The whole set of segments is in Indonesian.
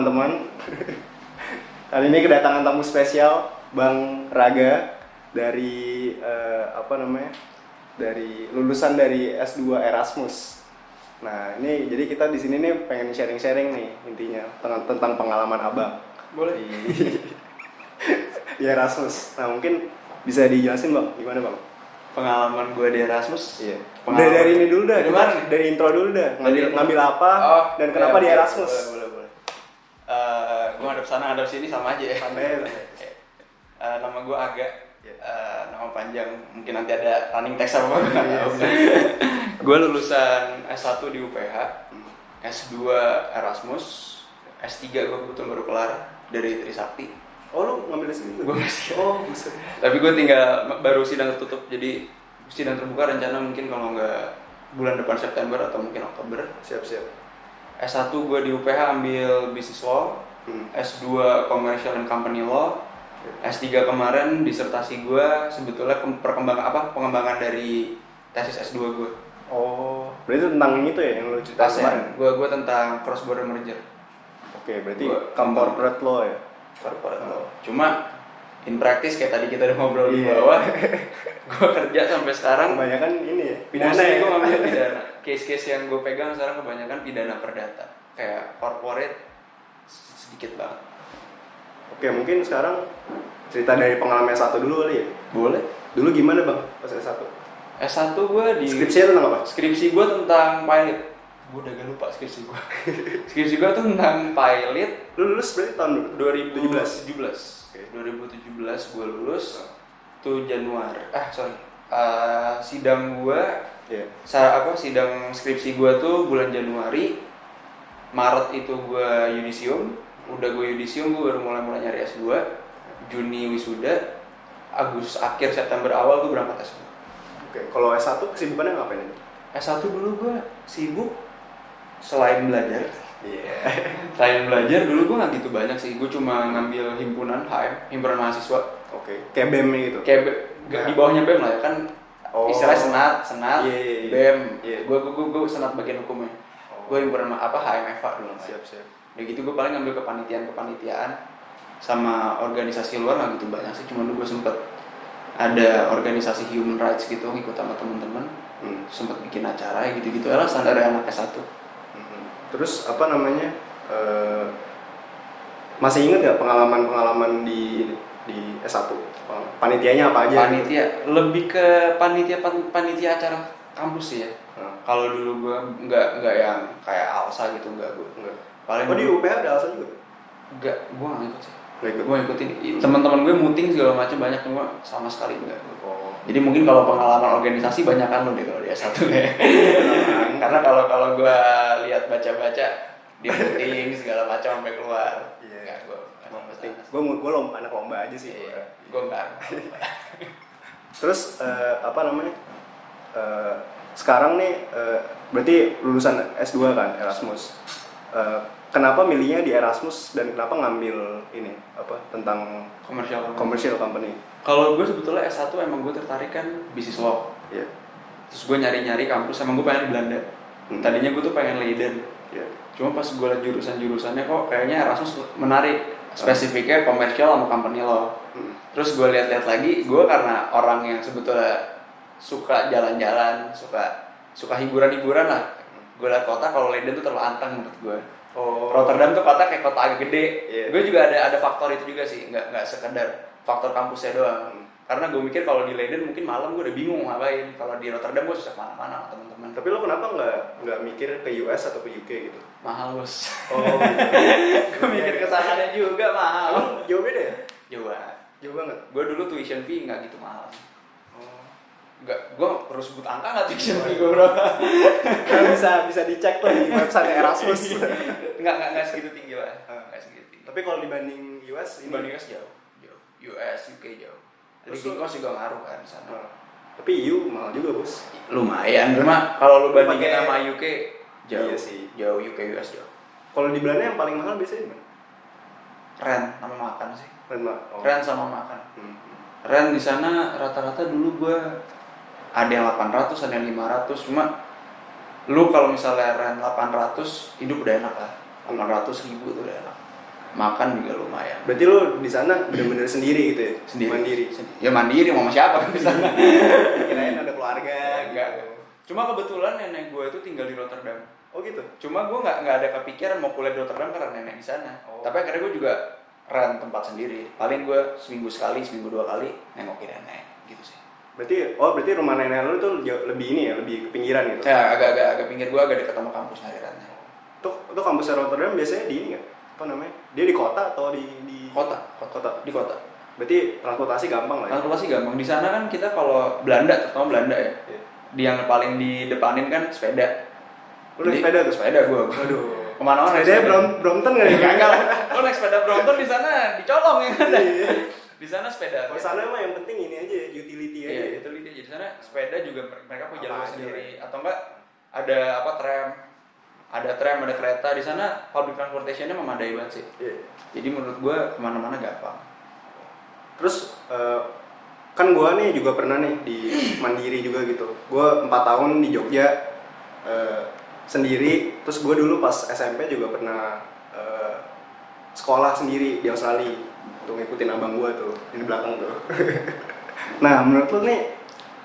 Teman-teman. Kali ini kedatangan tamu spesial Bang Raga dari eh, apa namanya? Dari lulusan dari S2 Erasmus. Nah, ini jadi kita di sini nih pengen sharing-sharing nih intinya tentang, tentang pengalaman Abang Boleh. di, di Erasmus. Nah, mungkin bisa dijelasin Bang, gimana Bang? Pengalaman gue di Erasmus. Iya. Pengalaman. Dari, dari ini dulu dah. Dari? Dari intro dulu dah. Ngambil, ngambil apa Oh, dan kenapa iya, di Erasmus? Boleh, boleh, boleh. Eh, gue ngadep sana, ngadep sini sama aja ya. Aja. Eh, nama gue Aga. Iya. Eh, nama panjang mungkin nanti ada running text apa gue tahu. gue lulusan S1 di UPH, S2 Erasmus, S3 gue kebetulan baru kelar dari Trisakti. Oh lu ngambil di sini? Gue masih. Oh buset. Tapi gue tinggal baru sidang tertutup, jadi sidang terbuka rencana mungkin kalau nggak bulan depan September atau mungkin Oktober. Siap siap. S1 gue di UPH ambil Business Law, Hmm. S2 Commercial and Company Law, S3 kemarin disertasi gue sebetulnya kem- perkembangan apa pengembangan dari tesis S2 gue. Oh berarti itu tentang itu ya yang lu cerita kemarin? Gue gue tentang cross border merger. Oke berarti Gua- corporate law ya? corporate law. Cuma in practice kayak tadi kita udah ngobrol di Iya. bawah, gue kerja sampai sekarang Kebanyakan ini ya? Pidana ya? gue ngambil pidana. Case-case yang gue pegang sekarang kebanyakan pidana perdata. Kayak corporate sedikit banget. Oke mungkin sekarang cerita dari pengalaman S1 dulu kali ya? Boleh. Dulu gimana bang pas S1? S1 gue di Skripsinya tentang apa? skripsi gue tentang pilot. Gue udah gak lupa skripsi gue. skripsi gue tuh tentang pilot Lu lulus berarti tahun dulu? 2017. 2017 gue lulus tuh Januari. Eh sorry. Eh, sidang gue Sa apa sidang skripsi gue tuh bulan Januari. Maret itu gue yudisium. Udah gue yudisium gue baru mulai mulai nyari S2 Juni wisuda. Agustus akhir September awal gue berangkat S2 Oke kalau S1 kesibukannya ngapain aja? S1 dulu gue sibuk selain belajar. Iya. selain belajar dulu gue nggak gitu banyak sih. Gue cuma ngambil himpunan HM himpunan mahasiswa. Oke kayak BEM gitu? kayak di bawahnya BEM lah ya. Kan Oh. istilahnya senat senat Iya, iya, iya. BEM Iya. gue gue gue senat bagian hukumnya Oh. gue himpunan apa HMFA dulu. Siap siap. Udah gitu gue paling ngambil kepanitiaan kepanitiaan sama organisasi luar nggak gitu banyak sih cuma dulu gue sempet ada organisasi human rights gitu ikut sama temen-temen Hmm. sempet bikin acara gitu-gitu lah standar anak S1 Mhm. Terus apa namanya? eh, masih inget nggak pengalaman-pengalaman di di S1? Panitianya apa aja? panitia lebih ke panitia pan- panitia acara kampus sih ya Nah, kalau dulu gue nggak nggak yang kayak alsa gitu nggak gue enggak. paling Oh di UPH ada alasan juga? nggak gue nggak ikut sih Nggak ikut. gue ikutin teman-teman gue muting segala macam banyak cuma sama sekali enggak Oh. Jadi mungkin kalau pengalaman organisasi banyak kan lo deh kalau di S1 ya. Karena kalau kalau gue lihat baca-baca dia meeting segala macam sampai keluar. Iya. Enggak, gue penting. Gue gue lomba anak lomba aja sih. gua. Gue enggak. Terus eh, apa namanya? Eh, sekarang nih eh, berarti lulusan S2 kan Erasmus. Eh, kenapa milihnya di Erasmus dan kenapa ngambil ini apa tentang Komersial. commercial company? Kalau gue sebetulnya S1 emang gue tertarik kan bisnis law. Iya. Terus gue nyari-nyari kampus emang gue pengen di Belanda. Hmm. Tadinya gue tuh pengen Leiden. Iya. Cuma pas gue liat jurusan-jurusannya kok kayaknya Erasmus menarik. Spesifiknya komersial sama company law. Hmm. Terus gue lihat-lihat lagi, gue karena orang yang sebetulnya suka jalan-jalan, suka suka hiburan-hiburan lah. Gue lihat kota kalau Leiden tuh terlalu anteng menurut gue. Oh. Rotterdam tuh kota kayak kota agak gede. Iya. Gue juga ada ada faktor itu juga sih, nggak nggak sekedar faktor kampusnya doang. Karena gue mikir kalau di Leiden mungkin malam gue udah bingung ngapain. Kalau di Rotterdam gue susah ke mana-mana sama teman-teman. Tapi lo kenapa nggak nggak mikir ke US atau ke UK gitu? Mahal bos. Oh. gue mikir ke sananya juga mahal. Jauh beda ya? Jauh banget. Jauh banget. Gue dulu tuition fee nggak gitu mahal. Oh. Nggak, gue perlu sebut angka nggak tuition fee gue berapa? Bisa bisa dicek tuh di website Erasmus. nggak nggak nggak segitu tinggi lah. Ah. Nggak segitu tinggi. Tapi kalau dibanding US Dibanding US jauh, jauh. US, UK jauh. Terus Living cost juga ngaruh kan di sana. Nah, tapi EU mahal juga bos. Lumayan, cuma kalau lu bandingin Pakai- sama UK jauh. Iya sih. Jauh UK US jauh. Kalau di Belanda yang paling mahal biasanya gimana? Rent sama makan sih. Rent ma- oh. Rent sama makan. Hmm. Rent di sana rata-rata dulu gue ada yang 800, ada yang 500, cuma lu kalau misalnya rent 800 hidup udah enak lah. 800 ribu tuh udah enak makan juga lumayan Berarti lu di sana bener-bener sendiri gitu ya? sendiri Mandiri. ya mandiri mau sama siapa di sana Kirain ada keluarga. enggak gitu. cuma kebetulan nenek gue itu tinggal di Rotterdam Oh gitu. cuma gue nggak nggak ada kepikiran mau kuliah di Rotterdam karena nenek di sana Oh. tapi akhirnya gue juga rent tempat sendiri paling gue seminggu sekali seminggu dua kali nengokin nenek gitu sih Berarti oh berarti rumah nenek lu tuh lebih ini ya, lebih ke pinggiran gitu. ya agak agak pinggir gue agak dekat sama kampus akhirnya Tuh, tuh kampus Rotterdam biasanya di ini nggak? Apa namanya? Dia di kota atau di di kota kota Kota. di kota Berarti transportasi gampang lah ya. transportasi gampang di sana kan kita kalau Belanda terutama Belanda ya Iya. di yang paling di depanin kan sepeda Lu naik sepeda tuh? sepeda gue Waduh. ke mana-mana naik Sepedanya sepeda. Brom Brompton nggak ya? Kagak. Lo naik sepeda Brompton di sana dicolong ya kan? Iya. Di sana sepeda. Kalau sana mah yang penting ini aja utility aja. Iya, itu dia. Jadi sana sepeda juga mereka punya jalur aja, sendiri atau enggak ada apa tram ada tram ada kereta di sana public transportationnya memadai banget sih Iya. jadi menurut gua ke mana-mana gampang Terus eh, kan gua nih juga pernah nih di Mandiri juga gitu. Gua empat tahun di Jogja eh, sendiri. Terus gua dulu pas SMP juga pernah eh, sekolah sendiri di Australia untuk ngikutin abang gua tuh di belakang tuh. nah menurut lu nih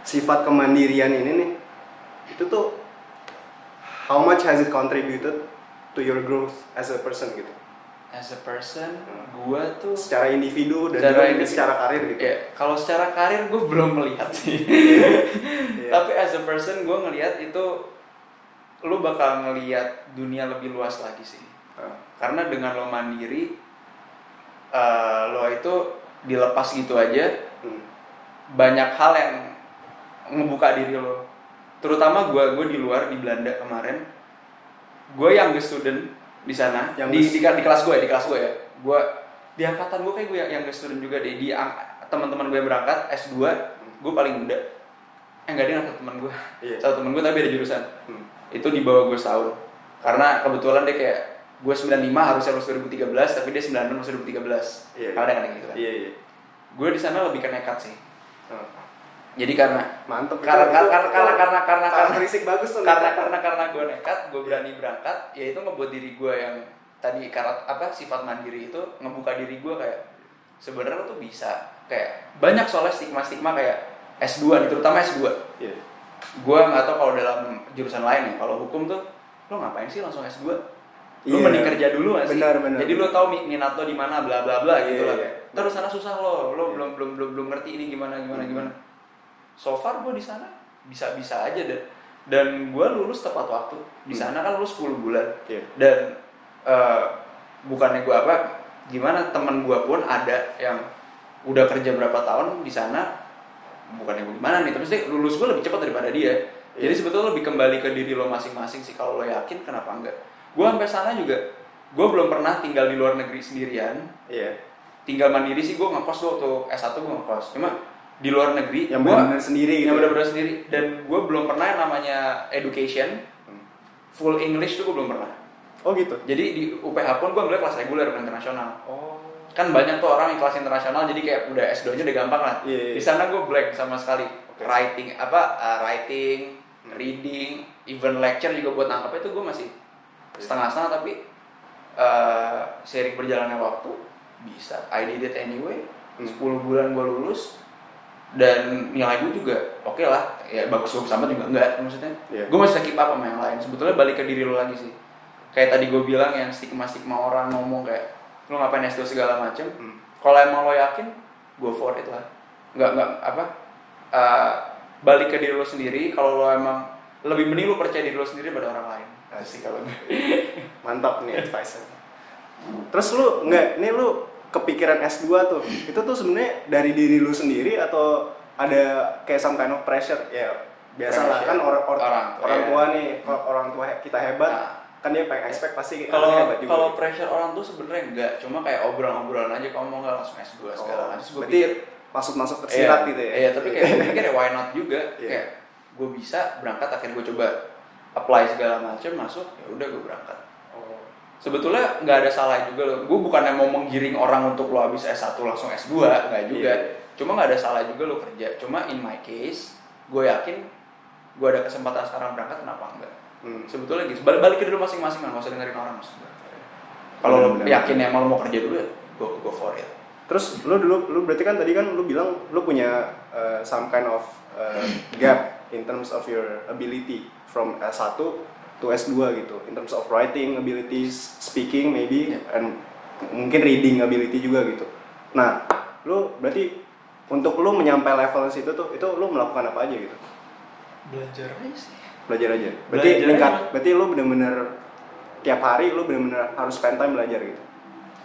sifat kemandirian ini nih itu tuh how much has it contributed to your growth as a person gitu? as a person gua tuh Secara individu dan Secara juga individu. secara karir gitu. ya kalau secara karir gue belum melihat sih Iya. tapi as a person gue ngelihat itu lu bakal ngelihat dunia lebih luas lagi sih Ah. karena dengan lo mandiri eh, lo itu dilepas gitu aja Hmm. banyak hal yang ngebuka diri lo terutama gue gue di luar di Belanda kemarin. Gue yang student di sana. Yang di, di, di kelas gue ya di kelas gue ya. Gue di angkatan gue kayak gue yang, student juga deh. Di teman-teman gue berangkat S2 gue paling muda. Eh enggak dia satu teman gue Iya. satu teman gue tapi beda jurusan. Hmm. itu di bawah gue setahun. Karena kebetulan dia kayak gue 95 harusnya lulus 2013 tapi dia 96 lulus 2013 Iya. ada kan gitu kan? Iya iya. gue di sana lebih ke nekat sih. Oh, jadi karena Mantep. karena karena karena karena karena karena karena bagus tuh. karena karena karena gue nekat gue berani berangkat ya itu ngebuat diri gue yang tadi karat apa sifat mandiri itu ngebuka diri gue kayak sebenarnya tuh bisa kayak banyak soalnya stigma stigma kayak S2 nih terutama S2 Iya. gue nggak tahu kalau dalam jurusan lain ya kalau hukum tuh lo ngapain sih langsung S2 lo Iya. mending kerja dulu gak sih Benar, benar. jadi lo tau mi- minat lo di mana bla bla bla gitu Iya, lah iya. terus sana susah lo lo Iya. belum belum belum belum ngerti ini gimana gimana Hmm. gimana so far gue di sana bisa bisa aja dan dan gue lulus tepat waktu di Hmm. sana kan lulus 10 bulan Iya. dan eh, bukannya gue apa gimana teman gue pun ada yang udah kerja berapa tahun di sana bukannya gue gimana nih tapi sih lulus gue lebih cepat daripada dia jadi Iya. sebetulnya lebih kembali ke diri lo masing-masing sih kalau lo yakin kenapa enggak gue sampai sana juga gue belum pernah tinggal di luar negeri sendirian Iya. tinggal mandiri sih gue ngekos tuh waktu S1 gue ngekos cuma di luar negeri Yang gua- benar-benar sendiri gitu. yang benar-benar sendiri dan gue belum pernah yang namanya education Hmm. full English tuh gue belum pernah Oh gitu. jadi di UPH pun gue ambil kelas reguler bukan internasional Oh. kan banyak tuh orang yang kelas internasional jadi kayak udah S2 nya udah gampang lah Iya, iya. di sana gue blank sama sekali Oke. writing apa uh, writing Hmm. reading even lecture juga buat nangkep itu gue masih Iya. setengah-setengah tapi uh, sering berjalannya waktu bisa I did it anyway Hmm. 10 bulan gue lulus dan nilai gue juga oke lah. Ya bagus bagus sama juga. Enggak maksudnya Iya. gue masih keep up sama yang lain. Sebetulnya balik ke diri lo lagi sih. Kayak tadi gue bilang yang stigma stigma orang ngomong kayak lo ngapain S2 segala macem? Hmm. kalau emang lo yakin go for it lah. Nggak nggak apa uh, balik ke diri lo sendiri. Kalau lo emang lebih mending lo percaya diri lo sendiri pada orang lain. Sih kalau gue Mantap nih advice Terus lu nggak, nih lu kepikiran S2 tuh. Itu tuh sebenarnya dari diri lu sendiri atau ada kayak some kind of pressure? Ya, biasa lah kan orang orang, Orang, orang iya. tua nih, kalau orang tua kita hebat, Nah. kan dia pengen expect pasti kalau hebat juga. kalau pressure orang tuh sebenarnya enggak cuma kayak obrolan-obrolan aja kamu mau nggak langsung S2 segala Oh, macam gua berarti masuk-masuk tersirat iya, gitu ya. iya tapi kayak gue pikir ya why not juga Iya. kayak gue bisa berangkat akhirnya gue coba apply segala macam masuk ya udah gue berangkat Oh. Sebetulnya nggak ada salah juga loh gue bukannya mau menggiring orang untuk lo habis S1 langsung S2 nggak juga Iya. cuma nggak ada salah juga lo kerja cuma in my case gue yakin gue ada kesempatan sekarang berangkat kenapa enggak Hmm. sebetulnya gitu balik, balik ke diri masing-masing kan nggak usah dengerin orang gue kalau lo Bener-bener. yakin emang lo mau kerja dulu ya go go for it Terus lu dulu lu berarti kan tadi kan lu bilang lu punya uh, some kind of uh, gap in terms of your ability from S1 to S2 gitu. In terms of writing abilities, speaking maybe Yeah. and mungkin reading ability juga gitu. Nah, lu berarti untuk lu menyampai level situ tuh itu lu melakukan apa aja gitu? belajar aja sih Belajar aja. Berarti Belajar meningkat aja. berarti lu bener-bener tiap hari lu bener-bener harus spend time belajar gitu.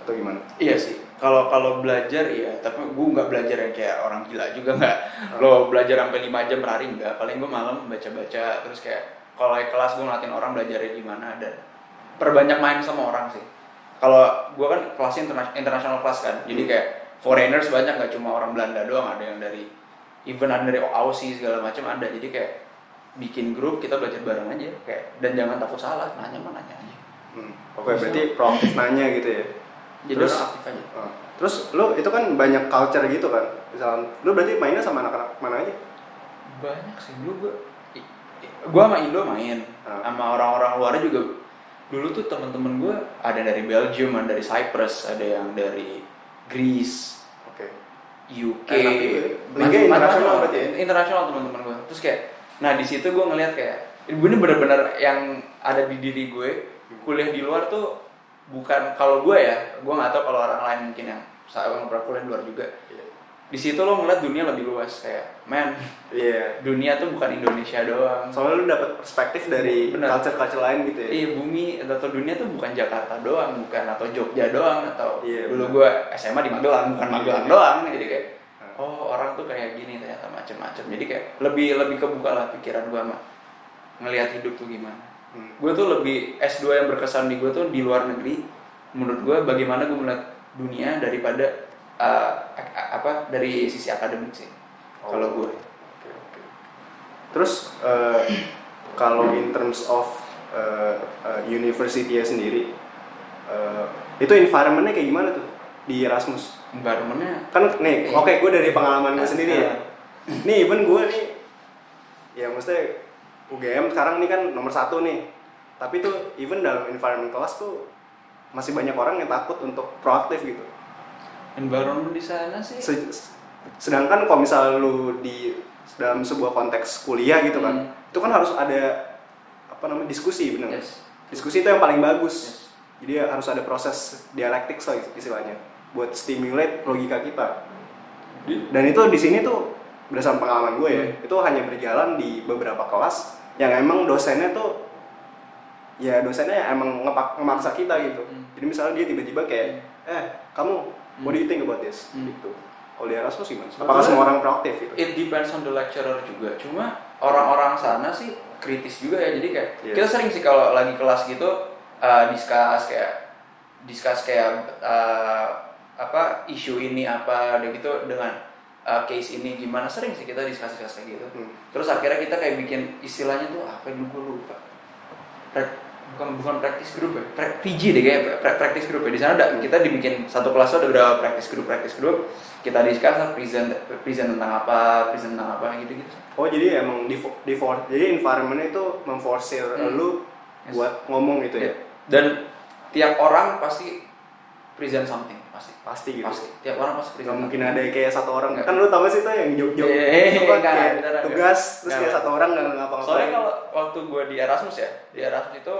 Atau gimana? iya sih kalau kalau belajar iya tapi gue nggak belajar yang kayak orang gila juga nggak lo belajar sampai 5 jam per hari nggak paling gue malam baca-baca terus kayak kalau kelas gue ngeliatin orang belajarnya gimana dan perbanyak main sama orang sih kalau gue kan kelasnya interna- international kelas kan jadi kayak foreigners banyak nggak cuma orang Belanda doang ada yang dari even ada dari Aussie segala macam ada jadi kayak bikin grup kita belajar bareng aja kayak dan jangan takut salah nanya mah nanya aja Hmm. Oke, berarti proaktif nanya gitu ya. jadi Terus? aktif aja Oh. Terus lu itu kan banyak culture gitu kan. Misalnya lu berarti mainnya sama anak-anak mana aja? banyak sih dulu gue gue sama Indo main Ah. sama orang-orang luar juga dulu tuh temen-temen gue ada dari Belgium ada dari Cyprus ada yang dari Greece Oke. UK Liga internasional berarti ya? internasional teman-teman gue terus kayak nah di situ gue ngeliat kayak gue ini bener-bener yang ada di diri gue kuliah di luar tuh bukan kalau gue ya gue nggak tahu kalau orang lain mungkin yang saya yang pernah kuliah di luar juga Iya. Di situ lo ngeliat dunia lebih luas kayak man Iya. dunia tuh bukan Indonesia doang Soalnya lu dapat perspektif dari Benar. culture-culture lain gitu ya. Iya bumi atau dunia tuh bukan Jakarta doang, bukan atau Jogja doang atau Iya, dulu gue SMA di Magelang bukan Magelang Iya. doang jadi kayak Hmm. oh orang tuh kayak gini ternyata macem-macem jadi kayak lebih lebih kebuka lah pikiran gue sama ngelihat hidup tuh gimana. Hmm. Gue tuh lebih S2 yang berkesan di gue tuh di luar negeri menurut gue bagaimana gue melihat dunia daripada uh, ak- apa dari sisi akademik sih Oh. kalau gue. Oke, oke. Terus eh, kalau in terms of eh, eh, university-nya sendiri eh, itu environment-nya kayak gimana tuh di Erasmus? Environmentnya kan nih oke gue dari pengalaman gue sendiri ya nih even gue nih ya maksudnya UGM sekarang nih kan nomor satu nih tapi tuh even dalam environment kelas tuh masih banyak orang yang takut untuk proaktif gitu environment di sana sih Se- sedangkan kalau misal lu di dalam sebuah konteks kuliah gitu kan Hmm. itu kan harus ada apa namanya diskusi nggak? Yes. diskusi itu yang paling bagus Yes. jadi harus ada proses dialektik lah istilahnya buat stimulate logika kita dan itu di sini tuh berdasarkan pengalaman gue ya Hmm. itu hanya berjalan di beberapa kelas yang emang dosennya tuh ya dosennya emang ngepak, ngemaksa kita gitu Hmm. jadi misalnya dia tiba-tiba kayak eh kamu what do you think about this Hmm. gitu kalau di Erasmus gimana? Apakah semua orang proaktif gitu? it depends on the lecturer juga cuma orang-orang sana sih kritis juga ya jadi kayak Iya. kita sering sih kalau lagi kelas gitu uh, discuss kayak discuss kayak uh, apa isu ini apa udah gitu dengan uh, case ini gimana sering sih kita discuss discuss kayak gitu Hmm. terus akhirnya kita kayak bikin istilahnya tuh apa yang gue lupa bukan bukan practice group ya pra- PG deh kayak pra- practice group ya di sana ada kita dibikin satu kelas ada beberapa practice group practice group kita discuss present present tentang apa present tentang apa gitu gitu Oh jadi emang di, di jadi environment itu memforsir Hmm. lu Yes. buat ngomong gitu ya? dan tiap orang pasti present something pasti Pasti gitu. pasti tiap orang pasti present Gak mungkin ada kayak satu orang Nggak. kan lu tau gak sih tuh yang jog-jog Eh, apa, nggak, kayak beneran nggak. tugas terus Nggak. kayak satu orang nggak ngapa-ngapain soalnya kalau waktu gue di Erasmus ya di Erasmus itu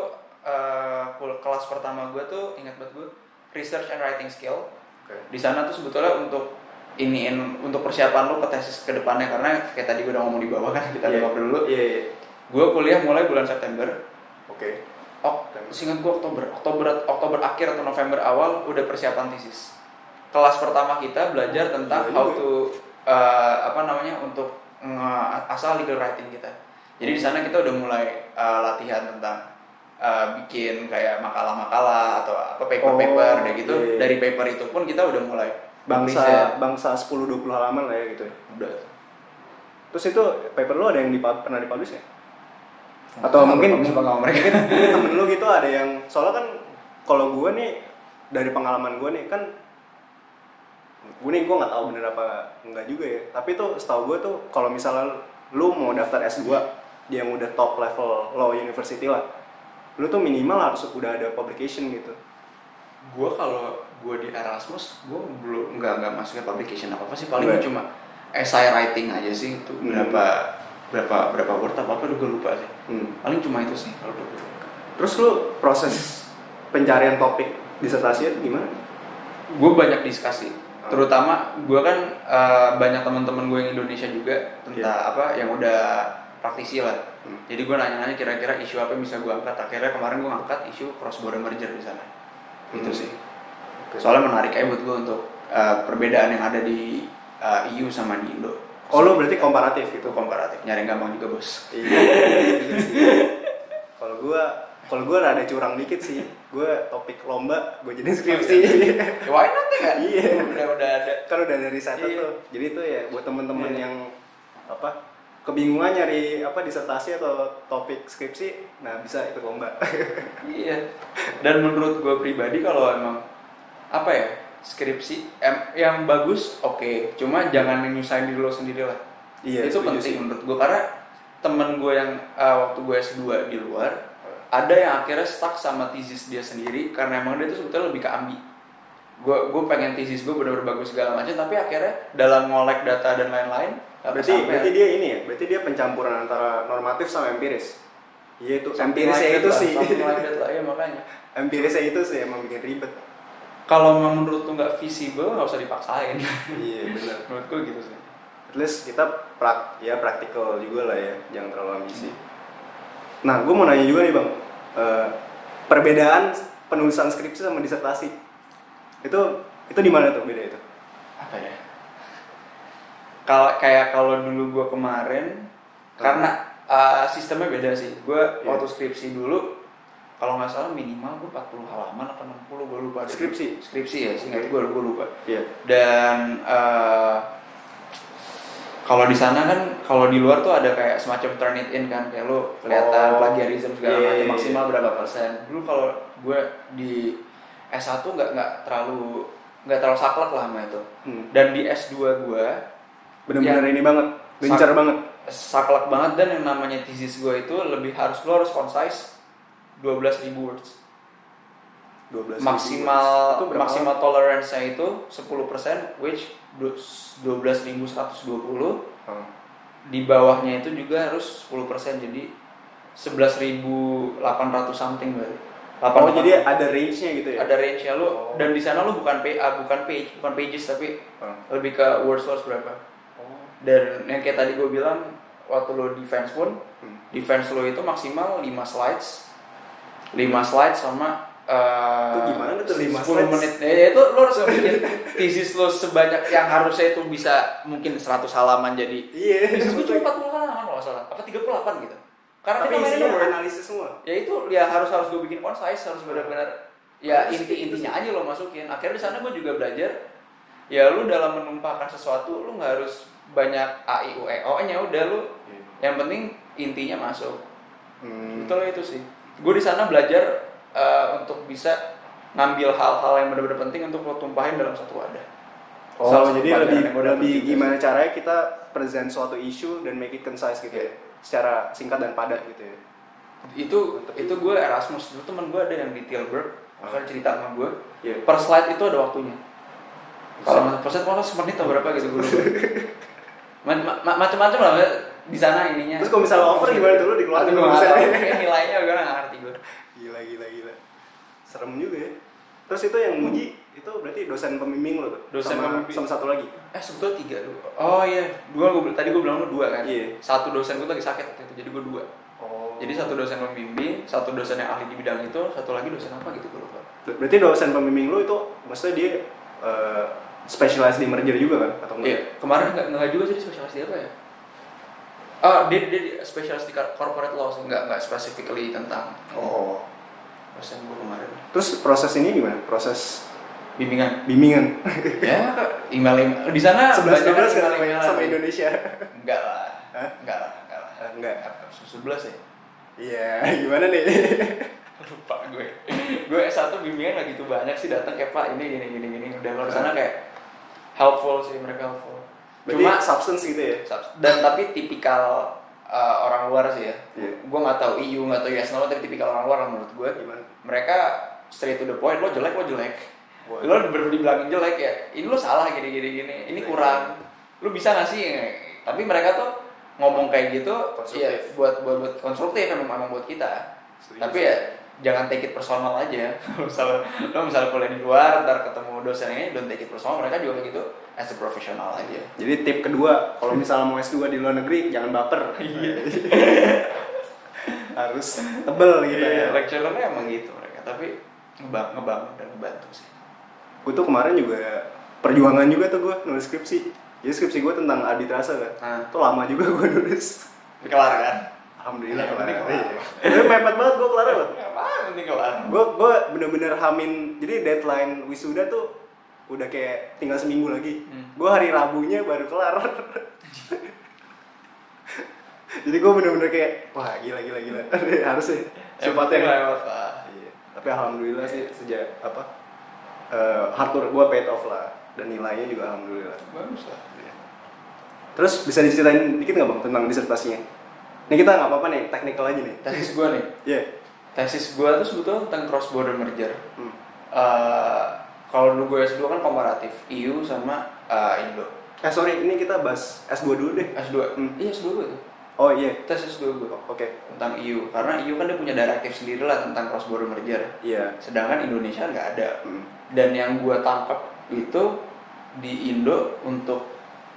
kul- kelas pertama gue tuh ingat banget gue research and writing skill Oke. di sana tuh sebetulnya untuk iniin untuk persiapan lo ke tesis ke depannya karena kayak tadi gue udah ngomong di bawah kan kita Iya. udah ngobrol dulu Iya, iya. gue kuliah mulai bulan September Oke. Oh singkat gue Oktober Oktober Oktober akhir atau November awal udah persiapan tesis kelas pertama kita belajar tentang gila how to eh, apa namanya untuk nge- asal legal writing kita jadi di sana kita udah mulai eh, latihan tentang eh, bikin kayak makalah-makalah atau apa paper-paper Oh, gitu iya. dari paper itu pun kita udah mulai Bangsa present. bangsa 10 20 halaman lah ya gitu ya. udah Terus itu paper lu ada yang dipub- pernah dipublish ya? Atau mungkin suka sama mereka. mungkin, temen lu gitu ada yang soalnya kan kalau gue nih dari pengalaman gue nih kan gue nih gue nggak tahu bener apa enggak juga ya. Tapi tuh setahu gue tuh kalau misalnya lu mau daftar S2 dia yang udah top level law university lah lu tuh minimal harus udah ada publication gitu. Gue kalau gue di Erasmus gue belum nggak nggak masukin publication apa apa sih. Paling cuma essay writing aja sih itu Hmm. Berapa berapa berapa word apa apa gue lupa sih Hmm. paling cuma itu sih kalau dulu Terus lu proses pencarian topik disertasi itu gimana? gue banyak diskusi terutama gue kan eh, banyak teman-teman gue yang Indonesia juga tentang apa yang udah praktisi lah Hmm. jadi gue nanya-nanya kira-kira isu apa yang bisa gue angkat akhirnya kemarin gue angkat isu cross border merger di sana itu Hmm. sih Oke. soalnya menarik aja buat gue untuk eh, perbedaan yang ada di eh, EU sama di Indo Oh lu berarti komparatif itu gitu? komparatif nyari gampang juga bos Iya. iya. Kalau gua kalau gua rada curang dikit sih. Gua topik lomba, gua jadi skripsi. ya, why not kan Iya. udah udah ada kan udah dari sana Iya. tuh. Jadi itu ya buat temen-temen Iya. yang apa kebingungan nyari apa disertasi atau topik skripsi, nah bisa ikut lomba. Iya. Dan menurut gue pribadi kalau emang apa ya skripsi em, yang bagus oke, cuma jangan nyusahin diri lo sendiri lah. Iya, itu penting sih. menurut gue karena temen gue yang uh, waktu gue S2 di luar ada yang akhirnya stuck sama thesis dia sendiri karena emang dia tuh sebetulnya lebih ke ambi. Gue gue pengen thesis gue benar-benar bagus segala macam tapi akhirnya dalam ngolek data dan lain-lain Berarti sampai. berarti dia ini ya, berarti dia pencampuran antara normatif sama empiris. Iya itu empirisnya like itu sih. something like that lah, ya makanya. empirisnya itu sih emang bikin ribet. Kalau memang menurut lu nggak visible nggak usah dipaksain. iya benar. menurut gue gitu sih. At least kita prak, ya praktikal juga lah ya, jangan terlalu ambisi. Nah, gue mau nanya juga nih bang, Eh, perbedaan penulisan skripsi sama disertasi itu itu di mana tuh beda itu? apa ya kalau kayak kalau dulu gue kemarin karena uh, sistemnya beda sih gue Iya. waktu skripsi dulu kalau nggak salah minimal gue 40 halaman atau 60 gue lupa deh. Skripsi? skripsi ya singkat Oke. gue gue lupa Iya. dan uh, kalau di sana kan kalau di luar tuh ada kayak semacam turn it in kan kayak lo kelihatan Oh. plagiarism segala Iya, macam iya, maksimal berapa persen dulu kalau gue di S1 nggak nggak terlalu nggak terlalu saklek lah sama itu Hmm. dan di S2 gue Bener-bener Yang- ini banget, gencar banget. saklek banget dan yang namanya thesis gue itu lebih harus lo harus concise 12.000 words 12 maksimal itu berapa maksimal tolerance-nya itu 10% which du- 12.120 lama? di bawahnya itu juga harus 10% jadi 11.800 something berarti Oh, jadi ada range-nya gitu ya? ada range-nya lu Oh. dan di sana lu bukan PA bukan page bukan pages tapi Oh. lebih ke words words berapa dan yang kayak tadi gue bilang waktu lo defense pun Hmm. defense lo itu maksimal 5 slides 5 slides sama eh, Itu gimana tuh 5 10 slides? menit. Ya itu lo harus bikin thesis lo sebanyak yang harusnya itu bisa mungkin 100 halaman jadi. Iya. thesis gue cuma 40 halaman kalau salah. Apa 38 gitu. Karena Tapi kita mainnya analisis semua. ya itu ya harus harus gue bikin concise harus benar-benar ya inti gitu intinya aja lo masukin. Akhirnya di sana gue juga belajar ya lu dalam menumpahkan sesuatu lu nggak harus banyak a i u e o nya udah lu. Yang penting intinya masuk. Hmm. itu itu sih gue di sana belajar uh, untuk bisa ngambil hal-hal yang benar-benar penting untuk lo tumpahin dalam satu wadah. Oh, Salah jadi lebih lebih gimana caranya kita present suatu isu dan make it concise gitu ya, secara singkat dan padat gitu ya. itu itu gue Erasmus. Dulu temen gue ada yang di Tilburg akan cerita sama gue Iya. per slide itu ada waktunya. Kalau per slide kalau semenit atau berapa gitu gue ma- ma- macam-macam lah di sana ininya Terus kalau misalnya over gimana tuh? Lu dikeluarin dulu misalnya. Nilainya gue nggak ngerti gue Gila gila gila. Serem juga ya. Terus itu yang muji itu berarti dosen pembimbing lo tuh. Dosen sama, pembimbing. sama satu lagi. eh sebetulnya tiga dulu oh iya dua gue tadi gue bilang lu dua kan Iya. satu dosen gue lagi sakit waktu itu jadi gue dua Oh. jadi satu dosen pembimbing satu dosen yang ahli di bidang itu satu lagi dosen apa gitu gue lupa berarti dosen pembimbing lu itu maksudnya dia eh, specialized di merger juga kan atau enggak? Iya, kemarin nggak nggak juga sih spesialis di apa ya? Oh, dia dia, dia spesialis di corporate law, sih, nggak nggak specifically tentang Oh. dosen gue kemarin. Terus proses ini gimana? Proses Bimbingan. bimbingan. ya, email email di sana 11 banyak 12 kan sama, Indonesia. Enggak lah, Hah? enggak lah, enggak lah. Eh, enggak. Sebelas ya? Iya, gimana nih? Lupa gue. gue S1 bimbingan nggak gitu banyak sih datang kayak Pak ini gini gini gini. Udah kalau di sana kayak helpful sih mereka helpful. Berarti Cuma substance gitu ya? dan tapi tipikal uh, orang luar sih ya. Iya. gue nggak tahu EU nggak tahu US nama tapi tipikal orang luar menurut gue Gimana? mereka straight to the point lo jelek lo jelek. Lo bener dibilangin jelek ya ini lo salah gini gini gini ini kurang. Lo bisa gak sih? Tapi mereka tuh ngomong kayak gitu ya buat buat buat konstruktif emang emang buat kita. Setuju. tapi ya jangan take it personal aja misalnya lo misalnya kuliah di luar ntar ketemu dosen ini don't take it personal mereka juga kayak gitu as a professional aja Jadi tip kedua, kalau misalnya mau S2 di luar negeri jangan baper. Iya. Harus tebel gitu ya. Iya, lecturernya emang gitu mereka, tapi ngebang ngebangun dan ngebantu sih. Gue tuh kemarin juga perjuangan juga tuh gue nulis skripsi. Jadi skripsi gue tentang arbitrase kan. Nah. Itu lama juga gue nulis. Kelar kan? Alhamdulillah Yang kelar. kelar. Iya. Mepet banget gue kelar loh. Apa penting kelar? Gue gue bener-bener hamin. Jadi deadline wisuda tuh udah kayak tinggal seminggu lagi. Hmm. Gue hari Rabunya baru kelar. Jadi gue bener-bener kayak wah gila gila gila. Harus sih. Yang penting Cepatnya. lewat lah. Iya. Tapi alhamdulillah sih sejak apa eh hard work gue paid off lah dan nilainya juga alhamdulillah. Bagus lah. Iya. Terus bisa diceritain dikit nggak bang tentang disertasinya? Ini kita nggak apa-apa nih, technical aja nih. Tesis gue nih, Iya. tesis gue tuh sebetulnya tentang cross border merger. Hmm. Eh, kalau dulu gue S2 kan komparatif EU sama eh, Indo. Eh sorry, ini kita bahas S2 dulu deh. S2, Hmm. iya S2 gue tuh. Oh iya. Tesis S2 gue Oke. tentang EU karena EU kan dia punya direktif sendiri lah tentang cross border merger. Iya. Sedangkan Indonesia nggak ada. Hmm. dan yang gue tangkap itu di Indo untuk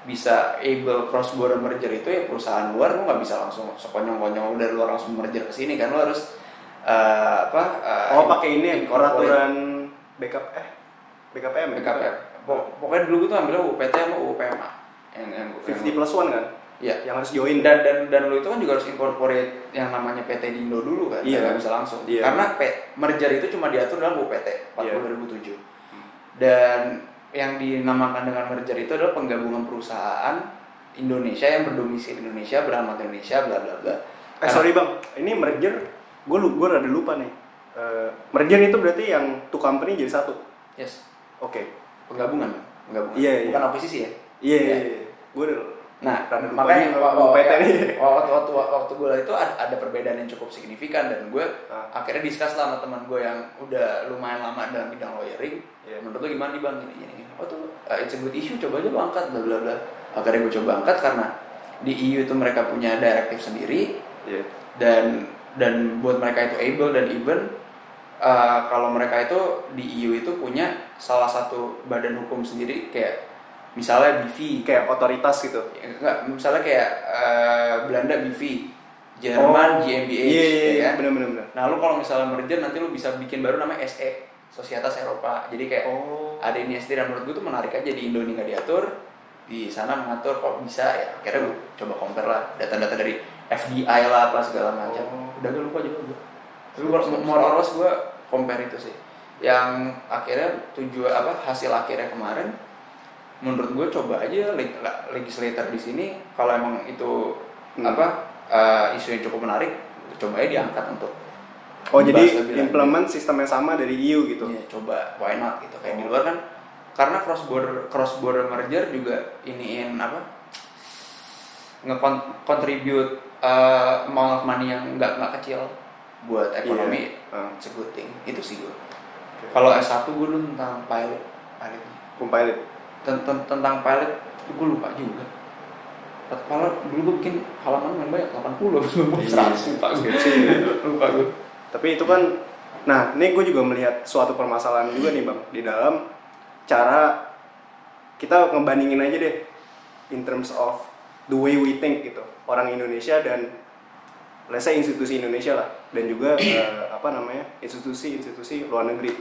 bisa able cross border merger itu ya perusahaan luar lo nggak bisa langsung sekonyong-konyong dari luar langsung merger ke sini kan lo harus eh, apa eh, Oh pakai ini incorporate peraturan backup eh BKPM ya? BKPM. Pok- pokoknya dulu gue tuh ambilnya UPT sama UPMA yang yang, 50 plus one kan? Iya. Yang harus join. dan dan dan lo itu kan juga harus incorporate yang namanya PT di Indo dulu kan Iya. nggak bisa langsung Iya. karena P- merger itu cuma diatur dalam UPT 40 Iya. 2007 dan yang dinamakan dengan merger itu adalah penggabungan perusahaan Indonesia yang berdomisili di Indonesia beralamat di Indonesia bla bla bla Eh sorry bang, ini merger, gue lu gue rada lupa nih. Eh, merger itu berarti yang two company jadi satu. yes Oke. penggabungan Bang. penggabungan Iya, iya. bukan akuisisi ya Iya, iya, Iya. iya. Gue Nah, lupa makanya juga wa- mau wa- PT ya, nih. waktu waktu waktu gue itu ada, ada perbedaan yang cukup signifikan dan gue Ah. akhirnya discuss lah sama teman gue yang udah lumayan lama dalam bidang lawyering. Iya. Menurut lo gimana nih bang? Gini. gini. Oh tuh, uh, it's a good issue. Coba aja lo angkat bla bla bla. Akhirnya gue coba angkat karena di EU itu mereka punya direktif sendiri Iya. dan dan buat mereka itu able dan even uh, kalau mereka itu di EU itu punya salah satu badan hukum sendiri kayak misalnya BV Kayak otoritas gitu. Ya, enggak misalnya kayak eh, Belanda BV Jerman GmbH Iya, iya, ya iya. kan? Bener, bener, bener. nah lu kalau misalnya merger nanti lu bisa bikin baru namanya SE Societas Eropa jadi kayak Oh. ada ini SD dan menurut gue tuh menarik aja di Indo ini nggak diatur di sana mengatur kok bisa ya akhirnya gue coba compare lah data-data dari FDI lah apa segala macam Oh. udah gak lupa juga gue tapi gue more or less gue compare itu sih yang akhirnya tujuan apa hasil akhirnya kemarin menurut gue coba aja leg- legislator di sini kalau emang itu Hmm. apa eh, isu yang cukup menarik coba aja diangkat untuk Oh jadi implement sistem yang sama dari EU gitu. Iya, coba why not gitu kayak di luar kan karena cross border cross border merger juga iniin apa nge-contribute uh, amount of money yang nggak nggak kecil buat ekonomi Ah. it's a good thing itu sih gue kalau S1 gue dulu tentang pilot pilot Compiled. Ten- ten- tentang pilot gue lupa juga. Pilot dulu gue bikin halaman yang banyak 80 habis gue Iya. 100 lupa gue Skripsi. lupa gue Tapi itu kan, nah ini gue juga melihat suatu permasalahan juga nih bang. Di dalam cara kita ngebandingin aja deh in terms of the way we think gitu. Orang Indonesia dan let's say institusi Indonesia lah. Dan juga eh, apa namanya institusi-institusi luar negeri.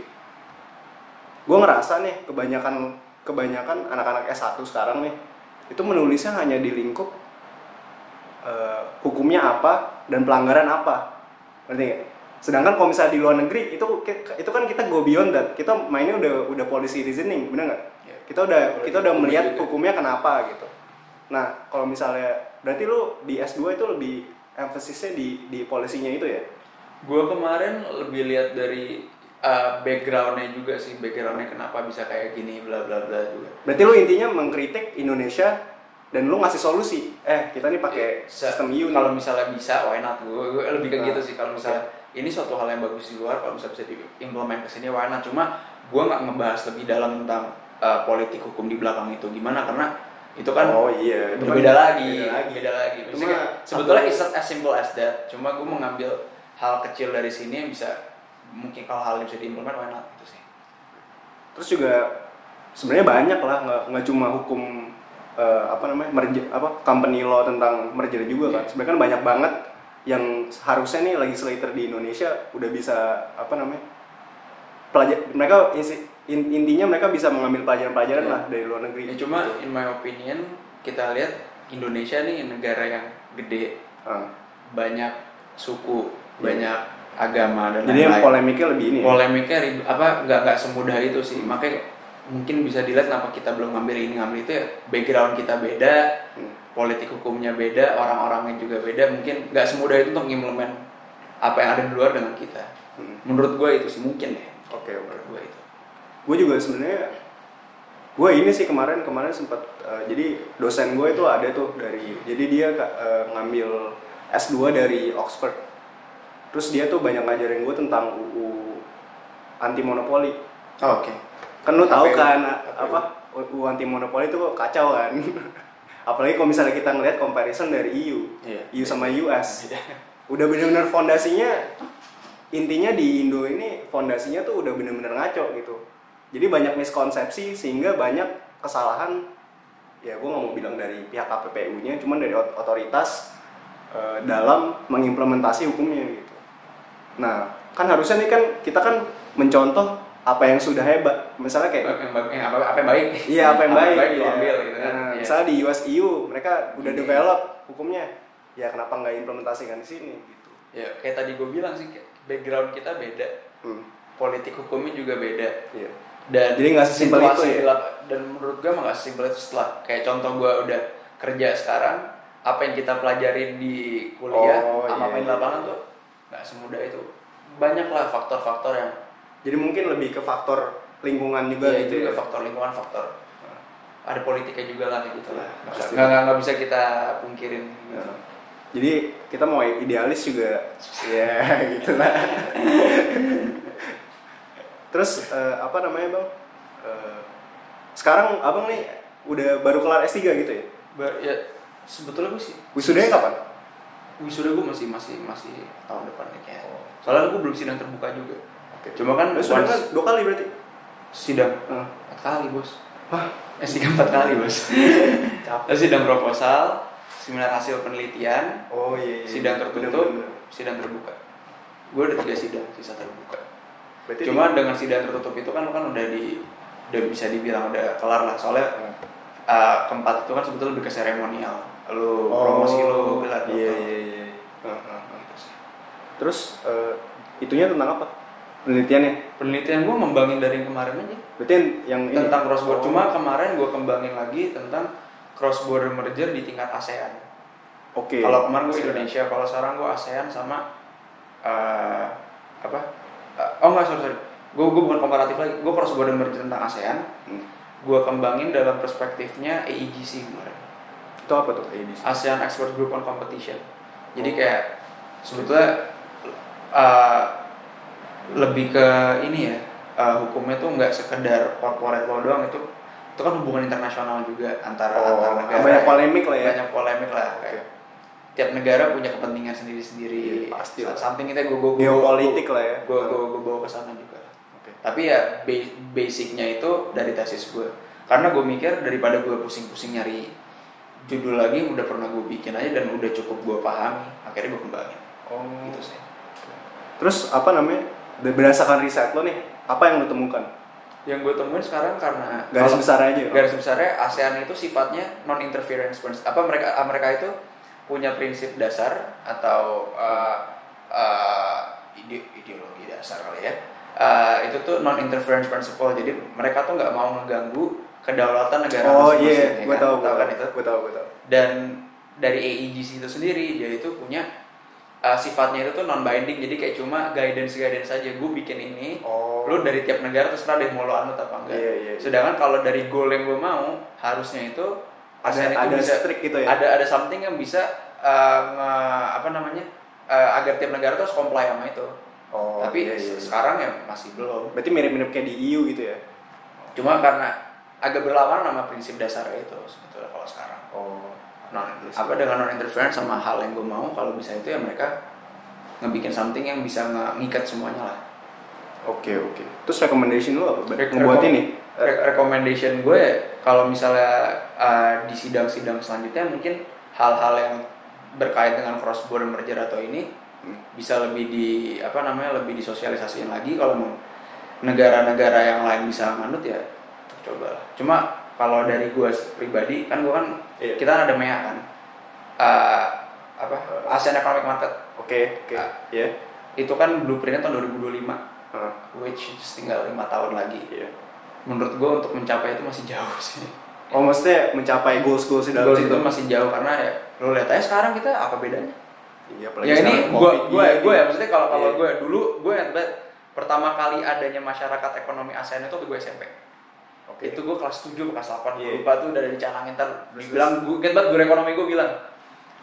Gue ngerasa nih kebanyakan kebanyakan anak-anak S1 sekarang nih itu menulisnya hanya di lingkup eh, hukumnya apa dan pelanggaran apa ngerti nggak? Sedangkan kalau misalnya di luar negeri itu itu kan kita go beyond that. Kita mainnya udah udah policy reasoning, bener nggak? Ya. Kita udah Policy kita udah melihat juga. hukumnya kenapa gitu. Nah kalau misalnya berarti lu di S2 itu lebih emphasisnya di di polisinya itu ya? Gue kemarin lebih lihat dari uh, backgroundnya juga sih, backgroundnya kenapa bisa kayak gini, bla bla bla juga. Berarti lu intinya mengkritik Indonesia dan lu ngasih solusi. Eh kita nih pakai Se- sistem EU. Kalau misalnya bisa, why not? Gue lebih ke Nah, gitu sih. Kalau misalnya ini suatu hal yang bagus di luar kalau bisa bisa diimplement ke sini why not? cuma gue nggak ngebahas lebih dalam tentang uh, politik hukum di belakang itu gimana karena itu kan oh iya itu kan berbeda lagi, beda lagi. beda lagi. Cuma sebetulnya it's not as simple as that. Cuma gue mengambil hal kecil dari sini yang bisa mungkin kalau hal yang bisa diimplement why not gitu sih. terus juga sebenarnya banyak lah nggak nggak cuma hukum eh, apa namanya merger apa company law tentang merger juga kan Iya. sebenarnya kan banyak banget yang harusnya nih legislator di Indonesia udah bisa apa namanya pelajar mereka in- intinya mereka bisa mengambil pelajaran-pelajaran Iya. lah dari luar negeri Ya, cuma in my opinion kita lihat Indonesia nih negara yang gede, Ah. banyak suku, Iya. banyak agama dan jadi yang lain-lain. polemiknya lebih ini ya? Polemiknya rib- apa nggak nggak semudah itu sih. Makanya mungkin bisa dilihat kenapa kita belum ngambil ini ngambil itu ya background kita beda, Hmm. politik hukumnya beda, orang-orangnya juga beda. Mungkin nggak semudah itu untuk ngimplement apa yang ada di luar dengan kita. Hmm. Menurut gue itu sih mungkin ya. oke oke Menurut gue itu. gue juga sebenarnya gue ini sih kemarin kemarin sempat eh, jadi dosen gue itu ada tuh dari jadi dia eh, ngambil S2 dari Oxford terus dia tuh banyak ngajarin gue tentang UU anti monopoli Oh, Oke. kan lu tahu kan apa UU anti monopoli itu kacau kan? Apalagi kalau misalnya kita ngelihat comparison dari EU Iya. EU sama US udah bener-bener fondasinya intinya di Indo ini fondasinya tuh udah bener-bener ngaco gitu. Jadi banyak miskonsepsi sehingga banyak kesalahan. Ya gue nggak mau bilang dari pihak KPPU-nya cuman dari ot- otoritas eh, dalam mengimplementasi hukumnya gitu nah kan harusnya nih kan kita kan mencontoh apa yang sudah hebat misalnya kayak Apa yang baik, eh, apa, apa yang baik? Iya apa yang baik, lu iya. ambil gitu kan. Nah, Iya. Misalnya di US EU mereka udah Iya. develop hukumnya, ya kenapa nggak implementasikan di sini gitu? Ya kayak tadi gue bilang sih background kita beda, Hmm. politik hukumnya juga beda. Iya. Dan Jadi nggak sesimpel itu ya? Dan menurut gue nggak sesimpel itu setelah kayak contoh gue udah kerja sekarang, apa yang kita pelajarin di kuliah Oh, sama iya, apa di iya. lapangan tuh nggak semudah itu. Banyak lah faktor-faktor yang Jadi mungkin lebih ke faktor lingkungan juga Iya, gitu itu ya. faktor lingkungan faktor ada politiknya juga lah gitu lah nggak Pasti. nggak nggak bisa kita pungkirin gitu. Ya. Jadi kita mau idealis juga, ya gitulah. Terus eh, apa namanya bang? Eh, sekarang abang nih udah baru kelar S3 gitu ya? Ba- ya sebetulnya gue sih Wisudanya kapan? Wisuda gue masih masih masih tahun depan nih kayaknya Oh. soalnya gue belum sidang terbuka juga Oke. cuma kan Eh, sudah once kan dua kali berarti? sidang Hah. empat kali bos Wah, eh sidang empat kali bos. Terus sidang proposal seminar hasil penelitian Oh iya. iya. sidang tertutup sidang terbuka gue ada tiga sidang sisa terbuka Berarti Cuma dengan sidang tertutup itu kan kan udah di udah bisa dibilang udah kelar lah soalnya di- uh, keempat itu kan sebetulnya lebih ke seremonial lu Oh, promosi lu gelar Iya dokter. iya Gitu sih. Terus eh, itunya tentang apa? Penelitiannya? penelitian gue membangin dari yang kemarin aja Berarti yang, ini? tentang cross border Oh. cuma kemarin gue kembangin lagi tentang cross border merger di tingkat ASEAN Oke. kalau kemarin gue. Indonesia kalau sekarang gue ASEAN sama uh, apa Uh, oh enggak sorry sorry gue gue bukan komparatif lagi gue cross border merger tentang ASEAN Hmm. gue kembangin dalam perspektifnya AEGC kemarin Itu apa tuh AEDC? ASEAN Expert Group on Competition. Jadi Oh. kayak sebetulnya uh, lebih ke ini ya uh, hukumnya tuh nggak sekedar corporate law doang itu itu kan hubungan internasional juga antara Oh, antar negara. banyak polemik lah ya. Banyak polemik lah. Kayak tiap negara punya kepentingan sendiri-sendiri. Iya, pasti lah. Something kita gue gue Geopolitik lah ya. Gue gue gue bawa ke sana juga. Oke. Tapi ya ba- basicnya itu dari tesis gue. Karena gue mikir daripada gue pusing-pusing nyari judul lagi udah pernah gue bikin aja dan udah cukup gue pahami. Akhirnya gue kembangin. Oh. Gitu sih. Terus apa namanya? Berdasarkan riset lo nih, apa yang lo temukan? Yang gue temuin sekarang karena Garis besar aja. garis besarnya ASEAN itu sifatnya non interference apa mereka mereka itu punya prinsip dasar atau uh, uh, ide ideologi dasar kali ya Uh, itu tuh non interference principle jadi mereka tuh nggak mau mengganggu kedaulatan negara Oh masing-masing, iya, ya gue kan? tahu, Tahu kan itu gue tahu, gue tahu. dan dari AEGC itu sendiri dia itu punya uh, sifatnya itu tuh non binding jadi kayak cuma guidance guidance saja gue bikin ini Oh. lu dari tiap negara terserah deh mau lo anut apa enggak. Iya, iya, iya. Sedangkan kalau dari goal yang gue mau harusnya itu ada itu ada bisa strict gitu ya. ada ada something yang bisa uh, nge- apa namanya eh, agar tiap negara tuh harus comply sama itu. Oh, Tapi iya, iya, iya. sekarang ya masih belum. Berarti mirip-mirip kayak di EU gitu ya? Cuma karena agak berlawanan sama prinsip dasar itu sebetulnya kalau sekarang. Oh. non apa dengan non interference sama hal yang gue mau kalau bisa itu ya mereka ngebikin something yang bisa ngikat semuanya lah. Oke, oke. Terus recommendation lu apa? Rek- Ngebuat rekom- ini? Re- recommendation gue kalau misalnya uh, di sidang-sidang selanjutnya mungkin hal-hal yang berkait dengan cross border merger atau ini Hmm. bisa lebih di apa namanya lebih disosialisasiin lagi kalau mau negara-negara yang lain bisa nganut ya coba. Cuma kalau dari gue pribadi kan gue kan Iya. kita kan ada MEA kan Uh, apa ASEAN Economic Market Oke, oke. Ah. Iya. itu kan blueprintnya tahun 2025 Heeh. which tinggal lima tahun lagi Iya. menurut gue untuk mencapai itu masih jauh sih Oh, maksudnya mencapai goals-goals di dalam Goals itu masih jauh karena ya lo lihat aja sekarang kita apa bedanya Iya, apalagi ya ini sekarang gue gue gue ya maksudnya kalau kalau Iya. gue dulu gue ingat pertama kali adanya masyarakat ekonomi ASEAN itu waktu gue SMP Oke. itu gue kelas 7 kelas 8 gue Iya. lupa tuh udah dicanangin ntar dibilang gue ingat banget guru ekonomi gue bilang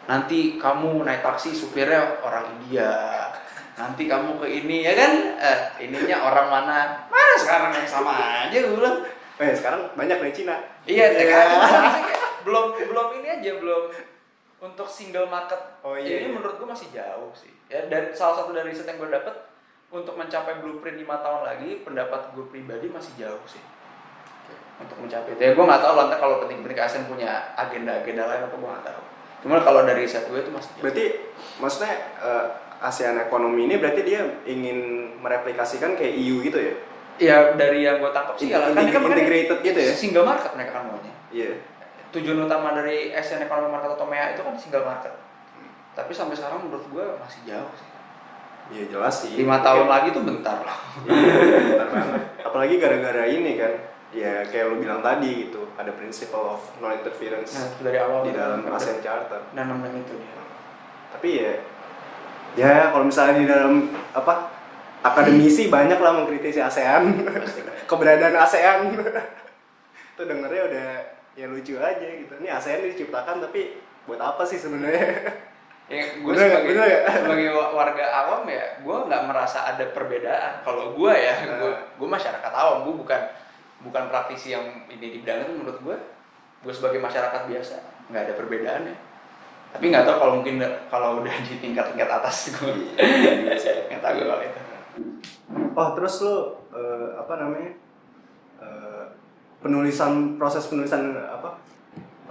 nanti kamu naik taksi supirnya orang India nanti kamu ke ini ya kan eh, ininya orang mana mana sekarang yang sama aja gue bilang Eh, sekarang banyak dari Cina. Iya, Iya. kan? Belum belum ini aja belum untuk single market. Oh, iya, Ini iya. menurut gue masih jauh sih. Ya dari salah satu dari riset yang gue dapet untuk mencapai blueprint lima tahun lagi, pendapat gue pribadi masih jauh sih. Untuk mencapai itu ya gue nggak tahu lantas kalau penting-penting ASEAN punya agenda-agenda lain apa gue nggak tahu. Cuma kalau dari riset gue itu masih jauh. Berarti maksudnya eh, ASEAN ekonomi ini berarti dia ingin mereplikasikan kayak EU gitu ya? Ya dari yang gue tangkap sih Integ- kan integrated gitu ya? Single market mereka kan maunya. Iya. tujuan utama dari ASEAN Economic Market atau MEA itu kan single market. Tapi sampai sekarang menurut gue masih jauh sih. Iya jelas sih. Lima tahun lagi tuh bentar lah. Iya, bentar banget. Apalagi gara-gara ini kan, ya kayak lu bilang tadi gitu, ada principle of non interference Nah, itu dari awal di dalam ASEAN Charter. nanam dan itu dia. Tapi ya, ya kalau misalnya di dalam apa akademisi banyak lah mengkritisi ASEAN, keberadaan ASEAN. Itu dengernya udah ya lucu aja gitu. Ini ASEAN diciptakan tapi buat apa sih sebenarnya? Ya, gue sebagai, Bener nggak? sebagai wa- warga awam ya, gue nggak merasa ada perbedaan. Kalau gue ya, Nah. gue gue masyarakat awam, gue bukan bukan praktisi yang ini di bidang itu menurut gue, gue sebagai masyarakat biasa nggak ada perbedaannya. Tapi nggak tahu kalau mungkin kalau udah di tingkat-tingkat atas gue nggak tahu gue kalau itu. Oh terus lu eh, apa namanya eh, penulisan proses penulisan apa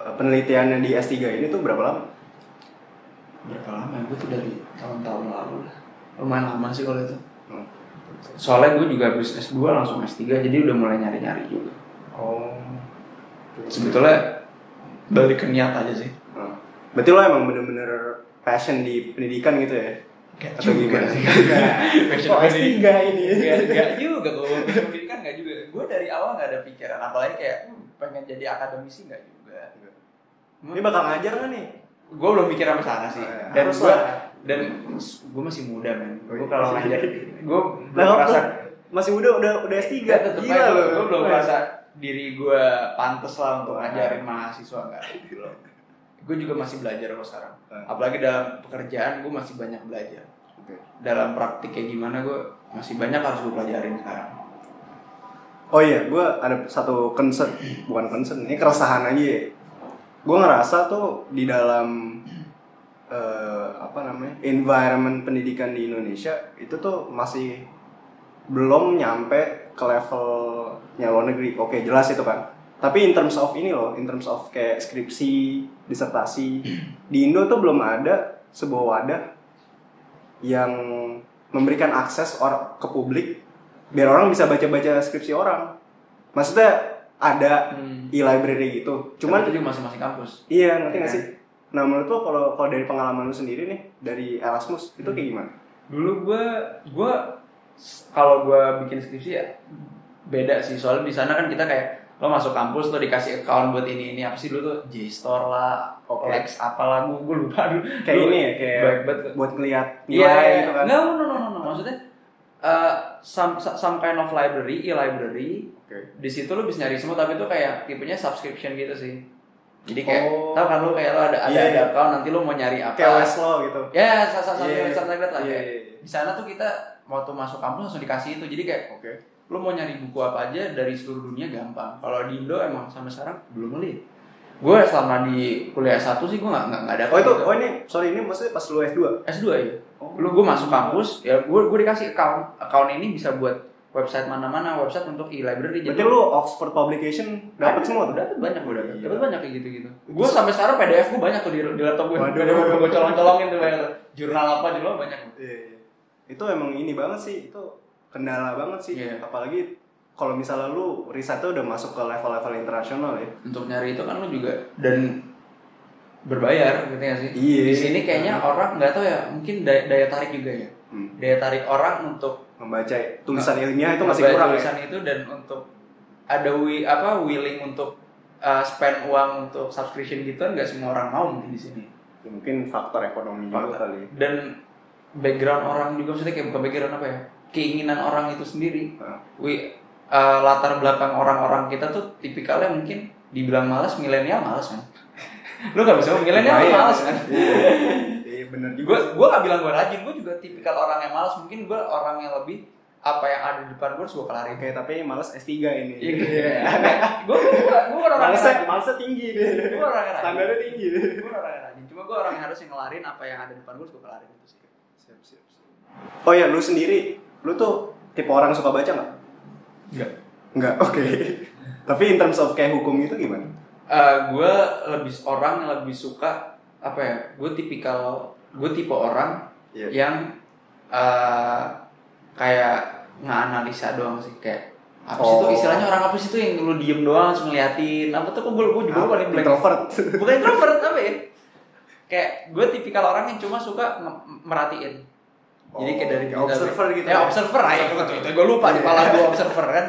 eh, penelitiannya di S3 ini tuh berapa lama? Berapa lama? Gue tuh dari tahun-tahun lalu lah. Lumayan lama sih kalau itu. Soalnya gue juga habis S2 langsung S3 jadi udah mulai nyari-nyari juga. Oh. Sebetulnya balik ke niat aja sih. Hmm. Berarti lo emang bener-bener passion di pendidikan gitu ya? Gak Atau gimana? Passion Oh, S3 pendidikan. ini. Gak, gak juga kalau pendidikan gak juga. Gue dari awal gak ada pikiran apalagi kayak "Hmm, pengen jadi akademisi gak juga. Ini bakal ngajar nggak nih? Gue belum mikir sampai sana sih. Eh, Dan harus gue. Dan gue masih muda men. Gue kalau ngajar gue belum merasa masih muda udah udah S3. Gak tetep Gila aja lo. gue belum merasa diri gue pantas lah untuk ngajarin mahasiswa enggak belum. Gue juga masih belajar kok sekarang. Apalagi dalam pekerjaan gue masih banyak belajar. Dalam praktik kayak gimana gue masih banyak harus gue pelajarin sekarang. Oh iya, gue ada satu concern, bukan concern, ini keresahan aja ya. Gue ngerasa tuh di dalam eh, apa namanya environment pendidikan di Indonesia itu tuh masih belum nyampe ke levelnya luar negeri. Oke, jelas itu kan. Tapi in terms of ini loh, in terms of kayak skripsi, disertasi, di Indo tuh belum ada sebuah wadah yang memberikan akses or ke publik biar orang bisa baca-baca skripsi orang. Maksudnya ada e-library gitu. Cuman itu juga masing-masing kampus. iya ngerti nggak Iya. sih? Nah menurut lo kalau kalau dari pengalaman lu sendiri nih dari Erasmus itu kayak gimana? Dulu gue gue kalau gue bikin skripsi ya beda sih soalnya di sana kan kita kayak lo masuk kampus lo dikasih account buat ini ini apa sih dulu tuh JSTOR lah, Oke. Lex apalah gue gue lupa dulu. Kayak Dulu ini ya kayak baik banget. buat ngeliat Iya, nilai gitu kan? No, no, no, no, no. Maksudnya uh, some some kind of library, e-library. Oke. Di situ lo bisa nyari semua tapi itu kayak tipenya subscription gitu sih. Jadi kayak Oh. tau kan lu kayak lo ada ada, Iya, ada iya. account nanti lu mau nyari apa? Kayak Westlaw gitu. Ya, satu Iya, website like that lah. iya, iya, iya. Di sana tuh kita waktu masuk kampus langsung dikasih itu. Jadi kayak Oke. lu mau nyari buku apa aja dari seluruh dunia gampang. Kalau di Indo emang sampai sekarang belum ngeliat. Gue selama di kuliah S1 sih gue nggak nggak ada. Oh itu, oh ini, sorry ini maksudnya pas lu S2? S2 ya. Oh. Lu gue masuk kampus, ya gue gue dikasih account. Account ini bisa buat website mana-mana, website untuk e-library. Berarti lu Oxford Publication dapat semua tuh? Dapat banyak gue dapat. Dapat banyak kayak gitu-gitu. Gue sampai sekarang PDF gue banyak tuh di, di laptop gue. Gue colong-colongin tuh banyak. Jurnal apa jurnal banyak. Iya, iya. Itu emang ini banget sih, itu kendala banget sih. Iya. Apalagi kalau misalnya lu risetnya udah masuk ke level-level internasional ya. Untuk nyari itu kan lu juga dan berbayar gitu ya sih. Iya. Di sini kayaknya orang nggak tahu ya, mungkin daya, daya tarik juga ya. Hmm. Daya tarik orang untuk Membaca tulisan ilmiah itu masih membaca kurang tulisan ya. itu dan untuk ada wi apa willing untuk uh, spend uang untuk subscription gitu nggak semua orang mau mungkin di sini. Ya, Mungkin faktor ekonomi juga Faktor. kali. Dan background orang juga maksudnya kayak bukan background apa ya? Keinginan orang itu sendiri. Nah. Wi uh, latar belakang orang-orang kita tuh tipikalnya mungkin dibilang malas milenial malas kan. Lu gak bisa milenial malas kan. Iya, Iya, bener juga. gue gue gak bilang gue rajin gue juga tipikal orang yang malas mungkin gue orang yang lebih apa yang ada di depan gue harus gue kelarin Oke, tapi males S3 ini. Iya, gue gue gue orang yang rajin malesnya tinggi deh. gue orang yang rajin Standarnya tinggi gue orang yang rajin cuma gue orang yang harus yang ngelarin apa yang ada di depan gue harus gue kelarin itu sih Siap, siap, siap. Oh ya, lu sendiri, lu tuh tipe orang suka baca nggak? enggak Nggak, oke. Tapi in terms of kayak hukum itu gimana? gue lebih orang yang lebih suka apa ya gue tipikal gue tipe orang Iya. yang eh, kayak nganalisa doang sih kayak apa sih Oh. tuh istilahnya orang apa sih tuh yang lu diem doang langsung ngeliatin apa tuh kok gue gue juga paling blank Introvert. bukan introvert apa ya kayak gue tipikal orang yang cuma suka merhatiin jadi kayak dari Oh, observer gitu ya ya? observer aja Observer. itu, itu gue lupa di Iya. kepala gue observer kan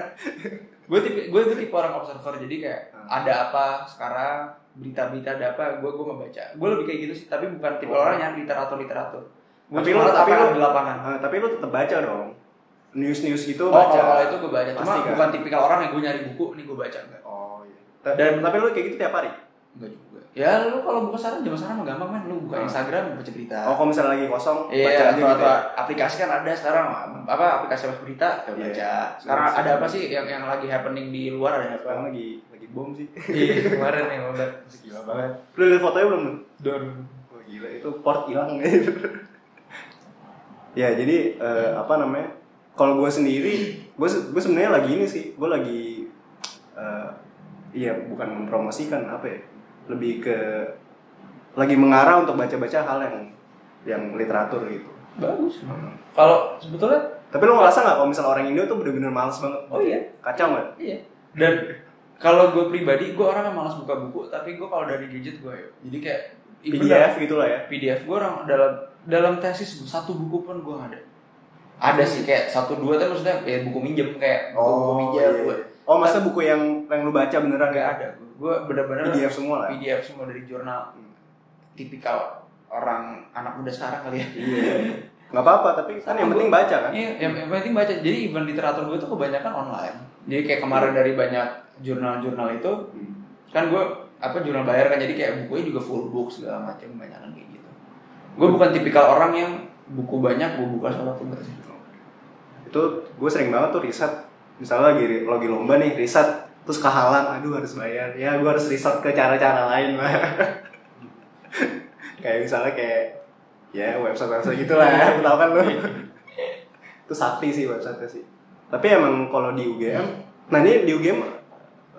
gue tipe gue gue tipe orang observer jadi kayak Hmm. ada apa sekarang berita-berita ada apa gue gue ngebaca gue lebih kayak gitu sih tapi bukan tipe Oh. orang yang literatur literatur gue Tapi lu- tapi lu- di lapangan Ah, tapi lu tetap baca dong. News-news gitu oh baca. kalau itu gue baca cuma Pasti kan? bukan tipikal orang yang gue nyari buku nih gue baca enggak Oh iya. Ta- Dan- tapi lu kayak gitu tiap hari? enggak juga ya lu kalau buka sekarang zaman sekarang mah gampang kan lu buka Ah. Instagram baca berita Oh, kalau misalnya lagi kosong, baca Iya, aja gitu ya? aplikasi kan ada sekarang apa aplikasi berita Iya. baca. Sekarang ada apa sih yang yang lagi happening di luar ada apa? Sekarang lagi bom sih. Iya, kemarin nih udah Gila banget. Lu lihat fotonya belum? lu? Don. Oh, gila itu port hilang ya jadi eh, apa namanya kalau gue sendiri gue gue sebenarnya lagi ini sih gue lagi eh, iya bukan mempromosikan apa ya lebih ke lagi mengarah untuk baca-baca hal yang yang literatur gitu Bagus. Kalau sebetulnya tapi lo ngerasa nggak kalau misalnya orang Indo tuh bener-bener males banget oh iya, kacau nggak iya. Dan kalau gue pribadi, gue orang yang malas buka buku, tapi gue kalau dari gadget gue ya. Jadi kayak PDF gitu lah ya PDF gue orang dalam dalam tesis satu buku pun gue ada. Ada sih kayak satu dua tapi maksudnya kayak buku minjem kayak buku, buku minjem iya. gue oh masa buku yang yang lu baca beneran nggak ada gue. Gue bener-bener PDF semua lah PDF semua dari jurnal tipikal orang anak muda sekarang kali ya. iya nggak apa-apa tapi kan yang penting baca kan Iya, yang, yang penting baca. Jadi even literatur gue tuh kebanyakan online. Jadi kayak kemarin dari banyak jurnal-jurnal itu kan gue apa jurnal bayar kan jadi kayak bukunya juga full book segala macam banyak kayak gitu. Gue bukan tipikal orang yang buku banyak gue buka salah satu sih. itu gue sering banget tuh riset. Misalnya lagi lagi lomba nih riset terus kehalang aduh harus bayar. Ya gue harus riset ke cara-cara lain lah kayak misalnya kayak ya website website gitulah ya tau kan lu? Itu sakti sih website sih. Tapi emang kalau di UGM nah ini di UGM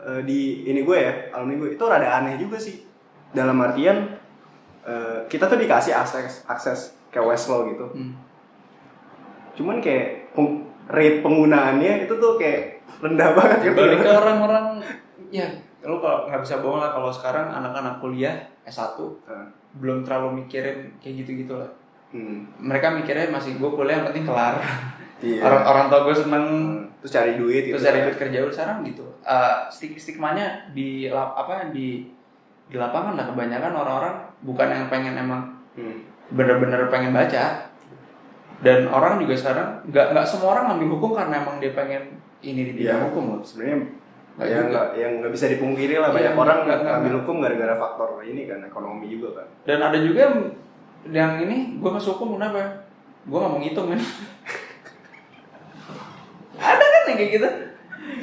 eh, di ini gue ya alumni gue itu rada aneh juga sih dalam artian eh, kita tuh dikasih akses akses ke Westlaw gitu Hmm. cuman kayak peng- rate penggunaannya itu tuh kayak rendah banget gitu Balik ke orang-orang ya lu kalau nggak bisa bohong lah kalau sekarang anak-anak kuliah S1 Hmm. belum terlalu mikirin kayak gitu-gitu lah. Hmm. Mereka mikirnya masih gue kuliah yang penting kelar. Iya. Orang orang tua gue seneng Hmm. terus cari duit gitu terus cari duit kerja udah sekarang gitu uh, stig stigmanya di apa di di lapangan lah kebanyakan orang-orang bukan yang pengen emang Hmm. bener-bener pengen baca dan orang juga sekarang nggak nggak semua orang ngambil hukum karena emang dia pengen ini di Iya. hukum loh sebenarnya Nggak ya juga. nggak yang nggak bisa dipungkiri lah Iya, banyak orang nggak, ngambil hukum gara-gara faktor ini kan ekonomi juga kan Dan ada juga yang, yang ini gue masuk hukum kenapa? Gue nggak mau ngitung kan. ada kan yang kayak gitu.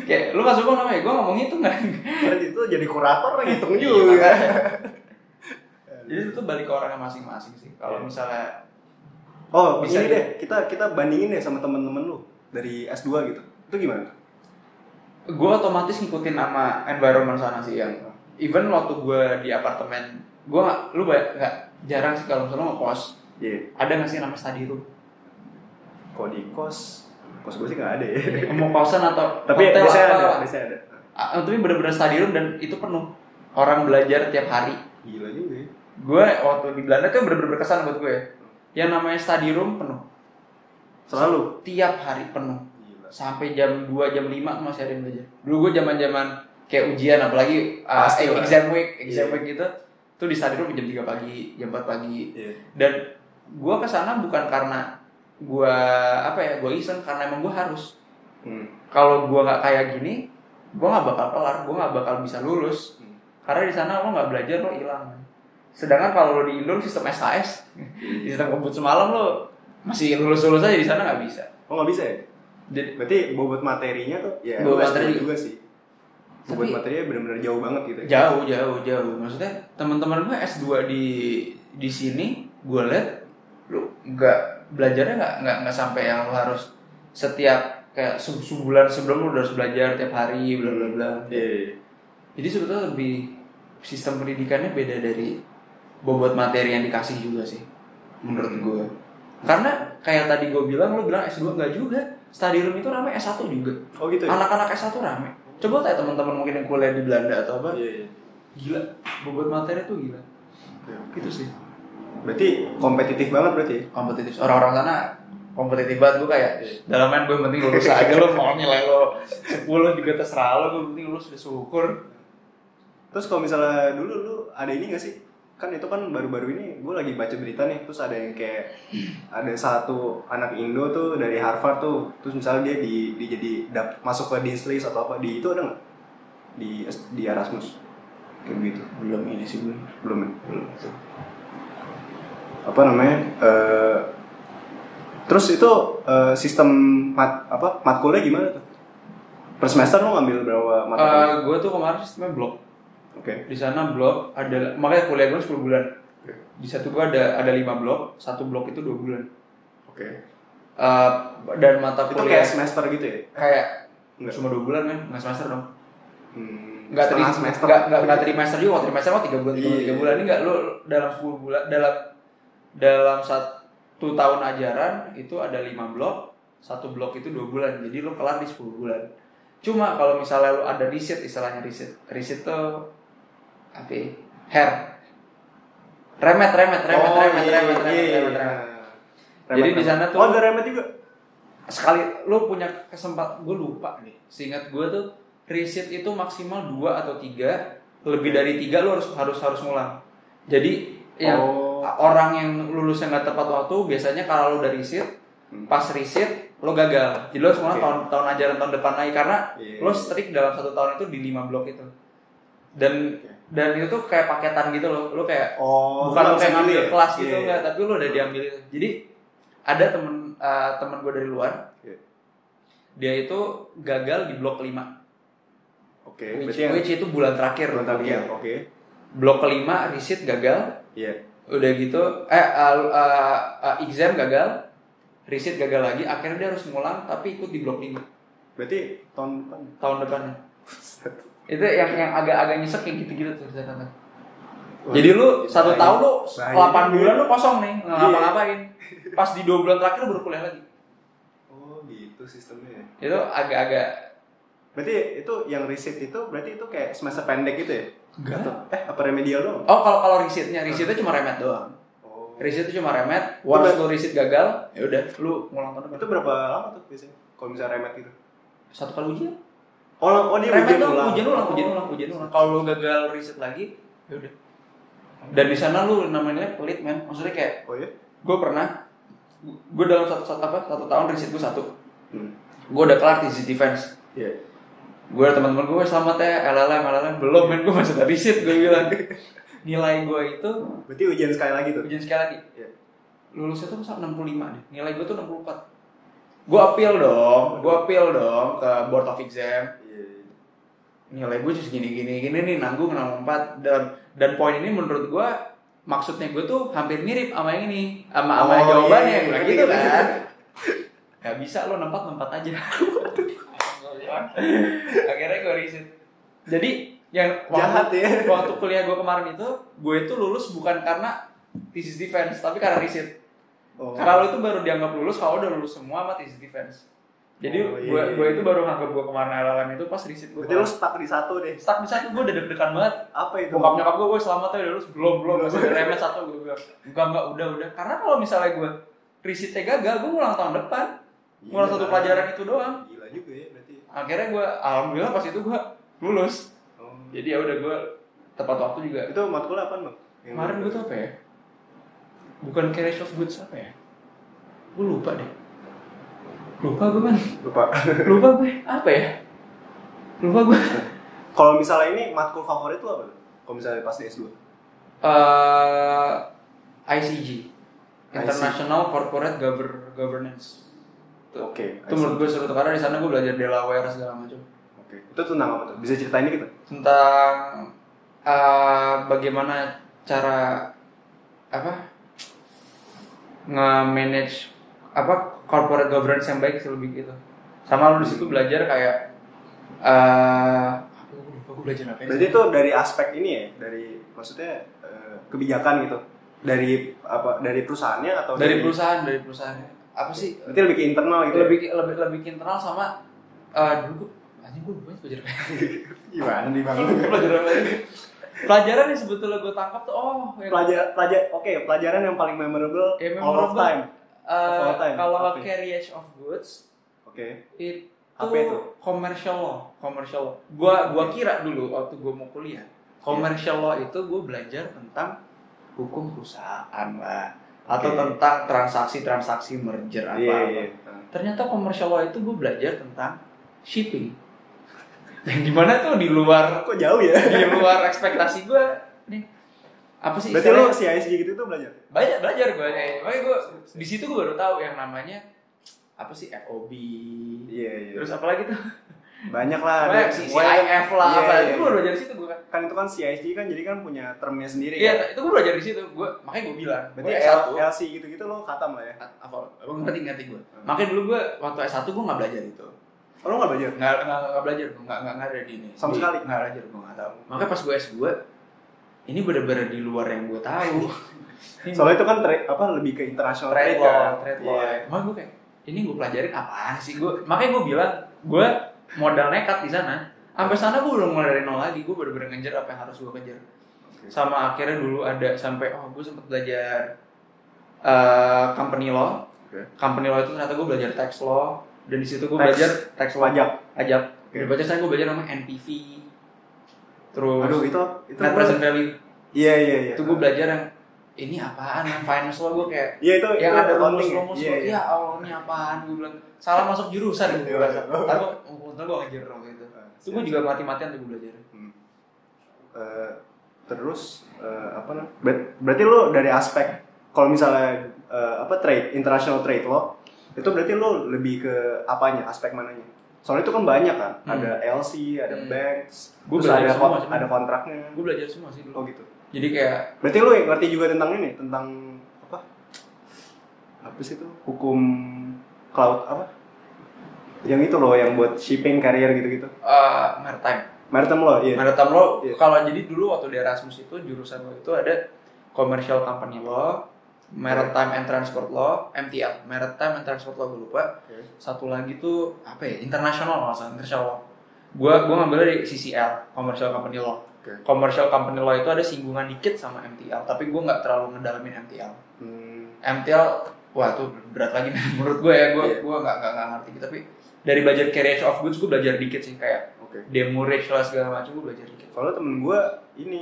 Kayak lu masuk hukum namanya, gue ngitung kan. Kan itu jadi kurator ngitung Iya, juga makanya. Jadi itu balik ke orangnya masing-masing sih. Kalau Iya. misalnya oh Bisa ini deh kita kita bandingin deh sama temen-temen lu dari S2 gitu itu gimana gue otomatis ngikutin sama environment sana sih yang even waktu gue di apartemen gue lu banyak nggak jarang sih kalau misalnya ngekos iya ada nggak sih namanya study room kalau di kos kos gue sih nggak ada ya. Mau kosan atau tapi hotel biasanya apa? ada biasanya ada. Ah, tapi bener-bener study room dan itu penuh. Orang belajar tiap hari. Gila juga ya. Gue waktu di Belanda tuh bener-bener berkesan buat gue ya. Yang namanya study room penuh. Selalu? Tiap hari penuh. Gila. Sampai jam 2 jam 5 tuh masih ada yang belajar. Dulu gue zaman zaman kayak ujian apalagi uh, Pasti lah. exam week exam Iya. week gitu. Tuh di study room jam 3 pagi jam 4 pagi. Iya. Dan gue ke sana bukan karena gue apa ya gue iseng karena emang gue harus. Hmm. kalau gue nggak kayak gini gue nggak bakal kelar gue nggak bakal bisa lulus. Hmm. karena di sana lo nggak belajar lo hilang. Sedangkan kalau lo di Indo sistem SKS di sistem kebut semalam lo masih lulus lulus aja di sana nggak bisa. Oh nggak bisa ya? Jadi berarti bobot materinya tuh ya Bobot lu S2 materi. juga. juga sih. Bobot Tapi- materinya benar-benar jauh banget gitu ya? Jauh jauh jauh. Maksudnya teman-teman gue S2 di di sini gue liat lu nggak belajarnya nggak nggak nggak sampai yang lu harus setiap kayak se- sebulan sebelum lu harus belajar tiap hari bla bla bla. Iya, iya. jadi sebetulnya lebih sistem pendidikannya beda dari bobot materi yang dikasih juga sih menurut Hmm. gue karena kayak tadi gue bilang lu bilang S2 nggak juga. Study room itu rame S1 juga. Oh gitu ya? Anak-anak S1 rame. Coba tanya teman-teman mungkin yang kuliah di Belanda atau apa. Iya iya. Gila bobot materi tuh gila. Oke. gitu sih berarti kompetitif banget berarti. Kompetitif. Orang-orang sana kompetitif banget. Gue kayak dalam main gue penting lulus aja lo mau nilai lo 10 juga terserah lo gue penting lulus udah syukur Terus kalau misalnya dulu lu ada ini gak sih? Kan itu kan baru-baru ini gue lagi baca berita nih, terus ada yang kayak ada satu anak Indo tuh dari Harvard tuh, terus misalnya dia di, di jadi dap- masuk ke Dean's List atau apa di itu ada nggak? Di di Erasmus? Kayak begitu belum ini sih gue belum ya? Apa namanya eh, terus itu eh, sistem mat apa matkulnya gimana tuh? Per semester lo ngambil berapa mata kuliah? gue tuh kemarin sistemnya blok. Oke. Di sana blok ada makanya kuliah gue 10 bulan. Oke. di satu gue ada ada lima blok satu blok itu dua bulan. Oke. Eh, dan mata itu kuliah kayak semester gitu ya? Kayak Enggak. cuma dua bulan kan nggak semester dong. Hmm, setengah semester. nggak nggak nggak trimester juga kalau trimester mah tiga bulan tiga bulan, tiga bulan. Ini nggak lu dalam 10 bulan dalam dalam satu tahun ajaran itu ada lima blok satu blok itu dua bulan. Jadi lu kelar di 10 bulan. Cuma kalau misalnya lu ada riset istilahnya riset riset tuh apa ya? hair. Remet remet remet Oh, remet iya, remet iya, remet iya. remet remet. Remet, Jadi di sana tuh- oh ada remet juga? Sekali lu punya kesempatan gue lupa nih. Seingat gue tuh riset itu maksimal dua atau tiga. Lebih dari tiga lu harus harus harus ngulang. Jadi yang Oh. Orang yang lulusnya nggak tepat waktu biasanya kalau lu udah riset Hmm. pas riset lo gagal jadi lo harus ngulang Oke. tahun tahun ajaran tahun depan lagi karena Iya. lo strict dalam satu tahun itu di lima blok itu dan Oke. dan itu tuh kayak paketan gitu loh lo kayak oh bukan lo kayak ngambil ya? kelas gitu Iya. enggak tapi lo udah diambil jadi ada temen eh, temen gue dari luar Iya. dia itu gagal di blok kelima oke which, berarti yang which itu bulan terakhir Bulan terakhir, oke blok kelima riset gagal iya udah gitu eh uh, uh, uh, exam gagal riset gagal lagi akhirnya dia harus ngulang tapi ikut di blok lima berarti tahun depan tahun depannya itu yang yang agak-agak nyesek kayak gitu-gitu tuh ternyata. Jadi lu satu Bahaya. tahun lu Bahaya 8 juga. bulan lu kosong nih nggak Iya. ngapa-ngapain. Pas di dua bulan terakhir lu baru kuliah lagi. oh gitu sistemnya ya. Itu agak-agak berarti itu yang riset itu berarti itu kayak semester pendek gitu ya Enggak. Atau, eh apa remedial doang Oh kalau kalau risetnya, risetnya cuma remet doang. oh Riset itu cuma remet. Once lu riset gagal, ya udah lu ngulang tahun itu berapa lama tuh biasanya kalau misalnya remet gitu Satu kali ujian. oh oh dia remet ujian doang, ulang ujian ulang, ujian ulang, ujian ulang. Kalau lu gagal riset lagi, ya udah. Dan di sana lu namanya pelit men. Maksudnya kayak oh ya gue pernah gue dalam satu, satu apa satu tahun riset gue satu hmm. gue udah kelar di defense iya gue teman-teman gue selamat ya LLM LLM belum men gue masih tadi shit gue bilang. Nilai gue itu Berarti ujian sekali lagi tuh. ujian sekali lagi. Iya. lulusnya tuh misal 65 nih nilai gue tuh 64 gue appeal dong gue appeal dong ke board of exam. Iya. nilai gue cuma gini gini gini nih nanggung 64 dan dan poin ini menurut gue maksudnya gue tuh hampir mirip sama yang ini sama sama Oh, jawabannya. iya, gue bilang iya, gitu iya. kan? Gak bisa lo nempat nempat aja akhirnya gue riset jadi yang Jahat waktu, ya. waktu kuliah gue kemarin itu gue itu lulus bukan karena thesis defense tapi karena riset Oh. karena lo itu baru dianggap lulus kalau udah lulus semua sama thesis defense. Jadi Oh, iya, gue iya, gue itu baru nganggap gue kemarin LLM itu pas riset gue Berarti lu stuck di satu deh. stuck di satu gue udah deg-degan banget. Apa itu? bokap nyokap gue gue selamat ya udah lulus. Belum belum masih ada remet satu gue bilang. Enggak enggak udah udah. Karena kalau misalnya gue risetnya gagal gue ngulang tahun depan. Ngulang satu pelajaran itu doang. Gila juga ya. Akhirnya gue alhamdulillah pas itu gue lulus Oh. jadi ya udah gue tepat waktu juga Itu matkul apa, Bang? Yang kemarin gue tuh apa ya bukan carriage of goods apa ya gue lupa deh lupa gue kan lupa. lupa gue apa ya lupa gue Kalau misalnya ini matkul favorit lu apa? Kalau misalnya pas di S2. Eh, ICG ICG. International Corporate Gover- Governance Oke. itu menurut gue seru tuh karena di sana gue belajar Delaware segala macam Oke. Itu tentang apa tuh? Bisa ceritain dikit tentang eh, bagaimana cara apa nge-manage apa corporate governance yang baik sih lebih gitu sama lu di situ belajar kayak eh apa gue lupa gue belajar apa Berarti itu dari aspek ini ya, dari maksudnya eh, kebijakan gitu. Dari apa? Dari perusahaannya atau dari perusahaan dari perusahaannya apa sih Berarti lebih ke internal gitu. ya? lebih lebih lebih ke internal sama eh dulu gue anjing gue lupa belajar Gimana nih, Bang? apa lagi? pelajaran yang sebetulnya gue tangkap tuh oh yang Pelajar pelajar oke, pelajaran yang paling memorable, Ya, all of memorable. time. eh, of time. kalau Apa? carriage of goods Oke. itu Apa itu? commercial law commercial law gua gua kira dulu waktu gua mau kuliah commercial law itu gua belajar tentang hukum perusahaan lah atau Oke. tentang transaksi-transaksi merger apa Iya, apa iya. ternyata commercial law itu gua belajar tentang shipping yang di mana tuh di luar Kok jauh ya? di luar ekspektasi gua nih apa sih Berarti lu istilahnya? CISG gitu tuh belajar? banyak belajar gue kayak makanya gue di situ gue baru tahu yang namanya apa sih FOB Iya, iya. terus apa lagi tuh banyak lah. banyak ada- CIF lah Iya, apa itu gue iya. belajar di situ gue kan Kan itu kan CISG kan jadi kan punya termnya sendiri iya kan. itu gue belajar di situ gue makanya gue bilang Berarti L- S1 LC gitu-gitu lo katam lah ya. apa apa ngerti ngerti gue makanya dulu gue waktu S1 gue nggak belajar itu Oh, lo nggak belajar? nggak nggak nggak belajar gue nggak nggak ada di ini Sama sekali? nggak belajar gue nggak tahu makanya pas gue S2 ini bener-bener di luar yang gue tahu Soalnya itu kan trade apa lebih ke international trade trade, law, kan. trade law. Iya. Emang gue kayak ini gue pelajarin apaan sih gue? Makanya gue bilang gue modal nekat di sana. Sampai sana gue belum mulai dari nol lagi. Gue bener-bener ngejar apa yang harus gue kejar. Sama akhirnya dulu ada sampai oh gue sempet belajar eh, company law. Company law itu ternyata gue belajar tax law dan di situ gue belajar tax law Pajak. pajak. Di baca saya gue belajar namanya NPV. Terus Aduh, itu itu net present value. Iya, iya, iya. Itu gue belajar yang ini apaan yang finance law gue kayak Iya, itu yang itu ada ya? rumus-rumus Iya, ya, iya. ya Allah ini apaan gue bilang salah masuk jurusan gue Iya, iya. tapi untung gue ngejar waktu itu itu gue juga mati-matian tuh gue belajar Hmm. Eh, terus eh, apa namanya? Ber- berarti lo dari aspek kalau misalnya eh, apa trade international trade lo itu berarti lo lebih ke apanya aspek mananya soalnya itu kan banyak kan Hmm. ada LC ada Hmm. banks Gua terus belajar ada semua ada kontraknya gue belajar semua sih oh dulu gitu jadi kayak berarti lo ngerti juga tentang ini tentang apa? Apa sih itu? Hukum cloud apa? Yang itu loh yang buat shipping carrier gitu-gitu. Uh, maritime. Maritime lo iya. Maritime law Iya. kalau jadi dulu waktu di Erasmus itu jurusan lo itu ada commercial company law maritime and transport law MTL maritime and transport law gue lupa. Oke. satu lagi tuh apa ya? International salah international. Law gue gue ngambilnya dari CCL commercial company law Oke. commercial company law itu ada singgungan dikit sama MTL tapi gue nggak terlalu ngedalamin MTL Hmm, MTL wah tuh berat lagi menurut gue ya gue Iya. gue nggak nggak ngerti. Tapi dari belajar carriage of goods gue belajar dikit sih kayak oke. demurrage lah segala macam gue belajar dikit. Soalnya temen gue ini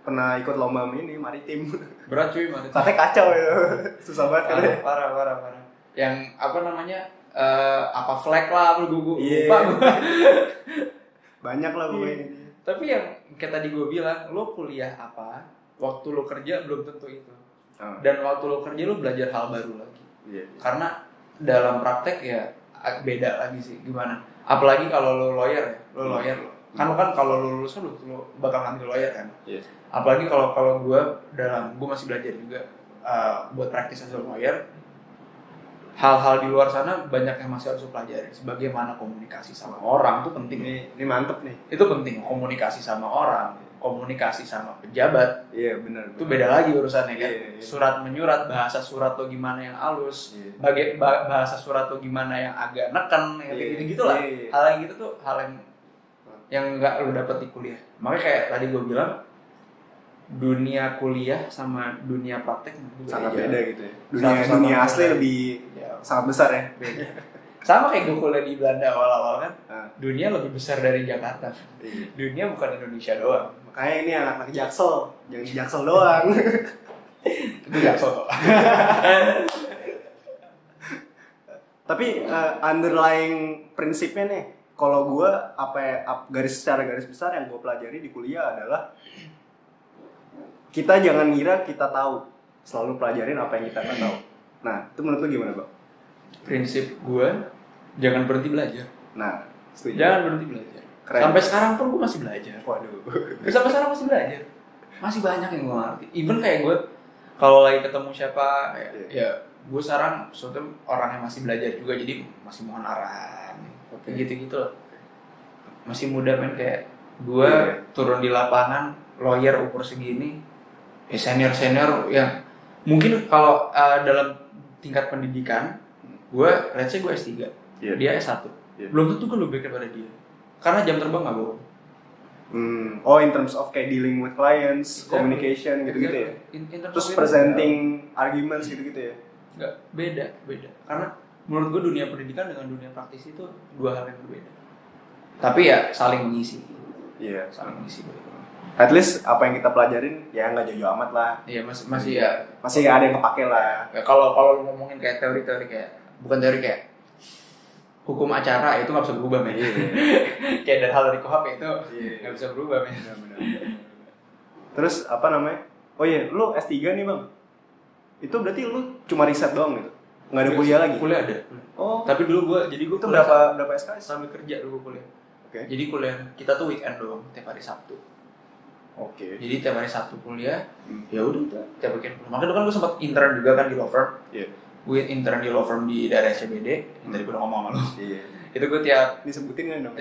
pernah ikut lomba ini maritim. Berat cuy mana katanya kacau ya susah banget kan parah, parah parah parah. Yang apa namanya eh, apa flag lah gue gue lupa gue banyak lah pokoknya Iya. Tapi yang kayak tadi gue bilang, lo kuliah apa, waktu lo kerja belum tentu itu. Ah, Dan waktu lo kerja lo belajar hal baru lagi. iya. Karena dalam praktek ya beda lagi sih gimana. Apalagi kalau lo lawyer ya, lo lawyer lo. Kan lo kan kalau lo lulus kan lo, lo bakal ngambil lawyer kan. Iya. Apalagi kalau kalau gue dalam gue masih belajar juga uh, buat praktis as lawyer. Hal-hal di luar sana banyak yang masih harus pelajari. Sebagaimana komunikasi sama orang tuh penting. Ini ini mantep nih. Itu penting komunikasi sama orang, komunikasi sama pejabat Iya benar. itu beda lagi urusannya kan. Iya, iya. Surat menyurat, bahasa surat lo gimana yang halus, Iya. baga- ba- bahasa surat lo gimana yang agak neken, yang Iya, gitu gitu lah. iya, iya. Hal yang gitu tuh hal yang yang nggak lo dapet di kuliah. Makanya kayak tadi gue bilang dunia kuliah sama dunia praktek Sangat beda. gitu ya. Dunia dunia asli lebih sangat besar ya. beda. sama kayak gue kuliah di Belanda awal-awal kan, Ah, dunia lebih besar dari Jakarta. iya. Dunia bukan Indonesia doang. Makanya ini anak-anak jaksel, jangan di jaksel doang. Itu Jaksel kok. Tapi eh, underlying prinsipnya nih, kalau gue apa ya, garis secara garis besar yang gue pelajari di kuliah adalah kita jangan ngira kita tahu, selalu pelajarin apa yang kita nggak tahu. Nah, itu menurut lu gimana, Bang? Prinsip gue jangan berhenti belajar. Nah, setuju. Jangan berhenti belajar. Keren. Sampai sekarang pun gue masih belajar. Waduh. Sampai sekarang masih belajar. Masih banyak yang gue ngerti. Even kayak gue kalau lagi ketemu siapa, ya, Iya. ya gue sekarang sebetulnya orang yang masih belajar juga, jadi masih mohon arahan. Oke. Kayak gitu-gitu loh. Masih muda men kayak gue Iya. turun di lapangan, lawyer umur segini, ya senior senior yang mungkin kalau uh, dalam tingkat pendidikan, gue let's say gue S3, Iya. dia S1. Iya. Belum tentu gue lebih baik daripada dia. Karena jam terbang gak bohong. Hmm. Oh, in terms of kayak dealing with clients, Exactly. communication gitu-gitu ya. In, in terms Terus presenting arguments gitu-gitu ya. nggak beda beda karena menurut gue dunia pendidikan dengan dunia praktis itu dua hal yang berbeda tapi ya saling mengisi Iya. saling mengisi At least apa yang kita pelajarin ya nggak jauh amat lah. iya masih masih ya Masih ada yang kepake lah. ya kalau kalau lu ngomongin kayak teori-teori kayak bukan teori kayak hukum acara itu nggak bisa berubah men kayak dari hal dari kuhap itu Iya. nggak bisa berubah men Benar-benar. Terus apa namanya? Oh iya, lu S3 nih, Bang. Itu berarti lu cuma riset doang gitu. Nggak ada kuliah lagi. kuliah ada Oh. tapi dulu gue jadi gue Itu berapa berapa SKS? sambil kerja dulu kuliah Oke. jadi kuliah kita tuh weekend doang tiap hari Sabtu Oke. Jadi tiap hari Sabtu kuliah, Hmm. ya udah itu tiap weekend. Makanya dulu kan gue sempat intern juga kan di law firm. Iya. Gue intern di law firm di daerah SCBD. Yang tadi gue udah ngomong sama lu. Iya. Itu gue tiap Disebutin nggak dong?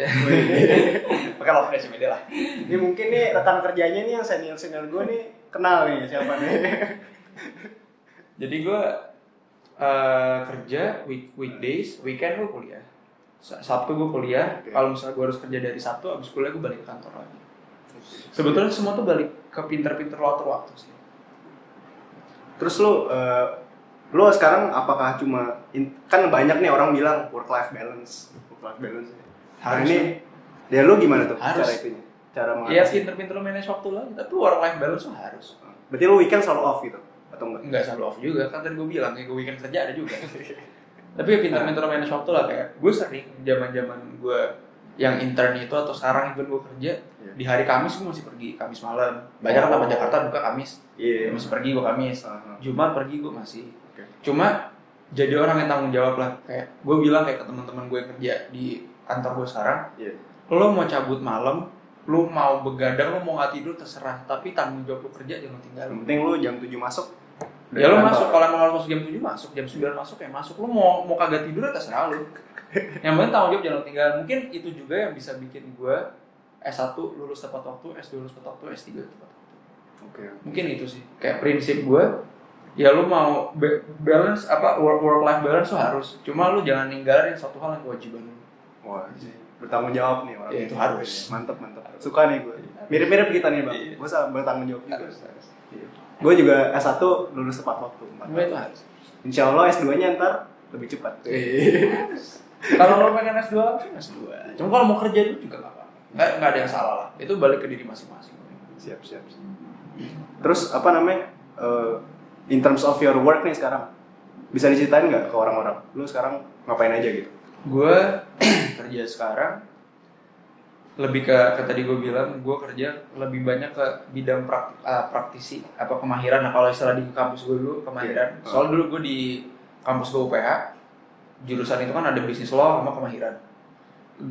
Pakai law firm SCBD lah. Ini mungkin nih rekan kerjanya nih yang senior senior gue nih kenal nih siapa nih. Jadi gue eh, kerja week weekdays, weekend gue kuliah. Sa- Sabtu gue kuliah. Oke. Kalau misalnya gue harus kerja dari Sabtu, abis kuliah gue balik ke kantor lagi. Sebetulnya semua tuh balik ke pinter-pinter waktu waktu sih. Terus lu eh, lu sekarang apakah cuma in- kan banyak nih orang bilang work life balance, work life balance. Nah, Harus ini ya lu gimana tuh Harus. cara itunya? Cara Iya mengatasi? pinter-pinter lo manage waktu lagi, tapi work life balance tuh harus. Berarti lu weekend selalu off gitu atau enggak? Enggak selalu off juga, kan tadi gue bilang kayak gue weekend kerja ada juga. tapi ya pinter-pinter manage waktu lah kayak gue sering zaman-zaman gue yang intern itu atau sekarang even gue kerja Iya. di hari Kamis gue masih pergi Kamis malam. Banyak kan Oh. tempat Jakarta buka Kamis, Iya. gue masih pergi gue Kamis. Aha. Jumat pergi gue masih. Cuma jadi orang yang tanggung jawab lah kayak gue bilang kayak ke teman-teman gue yang kerja di kantor gue sekarang, Iya. lo mau cabut malam, lo mau begadang, lo mau nggak tidur terserah, tapi tanggung jawab lo kerja jangan tinggal. Yang penting lu jam 7 masuk. Ya lo kantor. masuk, kalau harus masuk jam 7 masuk, jam 9 masuk ya masuk. Lo mau mau kagak tidur ya terserah lo. yang penting tanggung jawab jangan tinggal. Mungkin itu juga yang bisa bikin gue S1 lulus tepat waktu, S2 lulus tepat waktu, S3 tepat waktu. Oke. Mungkin itu sih. Kayak prinsip gue, ya lo mau ba- balance apa work work life balance tuh harus. Cuma lo jangan ninggalin satu hal yang kewajiban lo. Wah, bertanggung jawab nih orang. Iya, itu harus. Mantep, mantep. Suka nih gue. Mirip-mirip kita nih, Bang. Iya. Gue sama bertanggung jawab juga. Harus, harus. Gue juga S1 lulus tepat waktu. empat Gue itu tahun. harus. Insya Allah S2-nya ntar lebih cepat. kalau lo pengen S2 langsung S2. Cuma kalau mau kerja dulu juga gak apa-apa. Nggak, nggak ada yang salah lah. Itu balik ke diri masing-masing. Siap, siap. siap. Terus apa namanya? eh, in terms of your work nih sekarang, bisa diceritain nggak ke orang-orang? Lu sekarang ngapain aja gitu? gue kerja sekarang lebih ke, ke tadi gue bilang gue kerja lebih banyak ke bidang prak- eh, praktisi apa kemahiran nah kalau istilah di kampus gue dulu kemahiran Iya. soal dulu gue di kampus gue UPH jurusan itu kan ada bisnis law sama kemahiran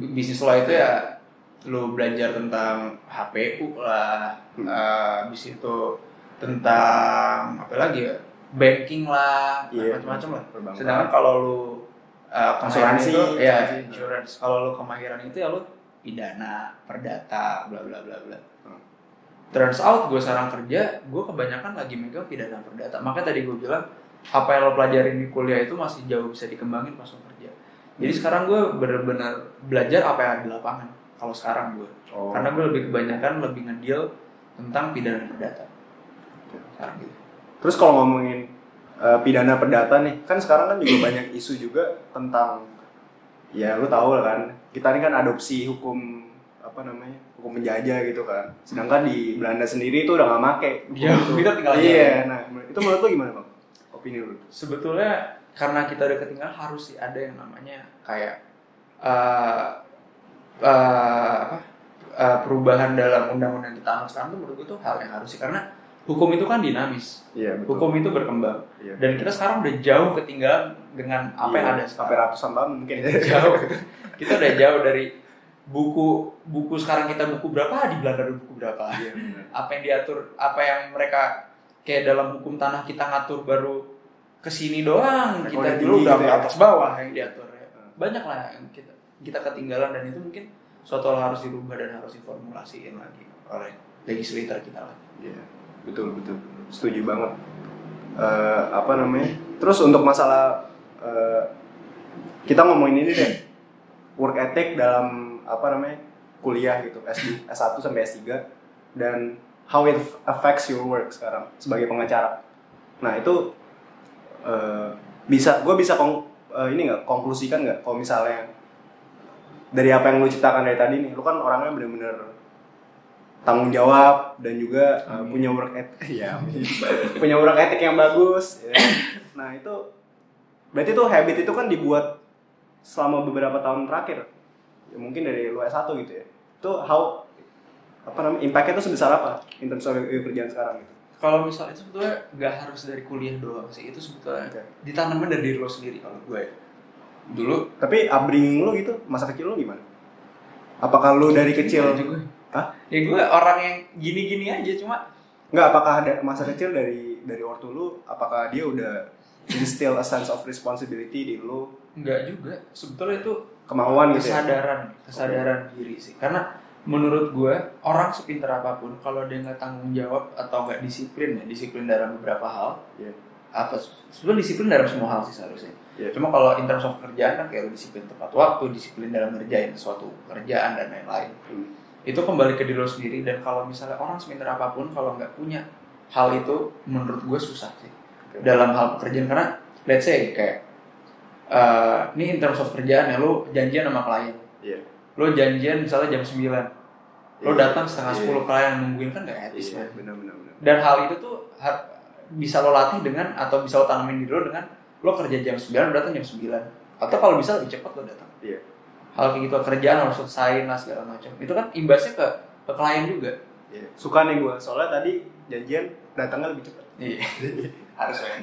bisnis law itu ya lu belajar tentang HPU lah Hmm. eh, habis itu tentang apa lagi ya banking lah Iya. macam-macam lah Perbankan. sedangkan kalau lu uh, kemahiran Asuransi, itu ya insurance kalau lu kemahiran itu ya lu pidana perdata bla bla bla bla Hmm. turns out gue sekarang kerja gue kebanyakan lagi megang pidana perdata makanya tadi gue bilang apa yang lo pelajarin di kuliah itu masih jauh bisa dikembangin pas lo kerja jadi Hmm. sekarang gue bener-bener belajar apa yang ada di lapangan kalau sekarang gue Oh. karena gue lebih kebanyakan lebih ngedeal tentang pidana perdata sekarang gitu Terus kalau ngomongin uh, pidana perdata nih, kan sekarang kan juga banyak isu juga tentang ya lu tahu lah kan, kita ini kan adopsi hukum apa namanya hukum menjajah gitu kan. Sedangkan di Belanda sendiri itu udah nggak make. Ya, itu. kita tinggal aja. Iya, nah itu menurut lu gimana bang? Opini lu? sebetulnya karena kita udah ketinggalan harus sih ada yang namanya kayak eh eh, apa eh, perubahan dalam undang-undang kita sekarang tuh menurut gue tuh hal yang harus sih karena hukum itu kan dinamis Iya hukum itu berkembang Iya. dan kita sekarang udah jauh ketinggalan dengan apa yang Iya, ada sampai ratusan tahun mungkin. jauh kita udah jauh dari buku buku sekarang kita buku berapa di Belanda buku berapa Iya, benar. apa yang diatur apa yang mereka kayak dalam hukum tanah kita ngatur baru ke sini doang Mereka kita dulu udah gitu ya. atas bawah yang diatur ya. Hmm. banyak lah yang kita kita ketinggalan dan itu mungkin suatu hal harus dirubah dan harus diformulasiin lagi oleh legislator kita lah Iya, betul betul. Setuju banget. Eh, apa namanya? Terus untuk masalah eh, kita ngomongin ini deh, work ethic dalam apa namanya kuliah gitu, S2, S1 sampai S3 dan how it affects your work sekarang sebagai pengacara. Nah itu eh, bisa, gue bisa kong, eh, ini nggak konklusikan nggak kalau misalnya dari apa yang lu ciptakan dari tadi nih, lu kan orangnya bener-bener tanggung jawab dan juga uh, punya work ethic ya punya work ethic yang bagus ya. nah itu berarti tuh habit itu kan dibuat selama beberapa tahun terakhir. Ya, mungkin dari lu S1 gitu ya. Itu how apa namanya impactnya tuh sebesar apa in terms of kerjaan sekarang gitu? Kalau misalnya itu sebetulnya nggak harus dari kuliah doang sih. Itu sebetulnya Oke. ditanamin dari diri lo sendiri kalau gue. Dulu tapi upbringing lu gitu masa kecil lu gimana? Apakah lu dari kecil. Hah? ya gue orang yang gini-gini aja cuma nggak apakah ada masa kecil dari dari ortu lu apakah dia udah instill a sense of responsibility di lu nggak juga sebetulnya itu kemauan gitu ya kesadaran kesadaran diri sih karena menurut gue orang sepintar apa pun kalau dia nggak tanggung jawab atau nggak disiplin ya disiplin dalam beberapa hal Iya. apa sebenarnya disiplin dalam semua hal sih seharusnya Iya. cuma kalau in terms of kerjaan kan kayak disiplin tepat waktu disiplin dalam ngerjain suatu pekerjaan dan lain-lain Hmm. Itu kembali ke diri lo sendiri dan kalau misalnya orang sepintar apa pun kalau nggak punya hal itu menurut gue susah sih Oke. dalam hal pekerjaan karena let's say kayak eh, ini in terms of kerjaan ya lo janjian sama klien Iya. lo janjian misalnya jam 9 lo Iya. datang setengah Iya. 10 klien nungguin kan gak etis man. benar benar benar. dan hal itu tuh bisa lo latih dengan atau bisa lo tanamin diri lo dengan lo kerja jam 9 lo datang jam 9 atau kalau bisa lebih cepat lo datang Iya. Hal kayak gitu kerjaan harus selesaiin lah segala macam itu kan imbasnya ke ke klien juga Iya. Suka nih gua, soalnya tadi janjian datangnya lebih cepat. iya harus ya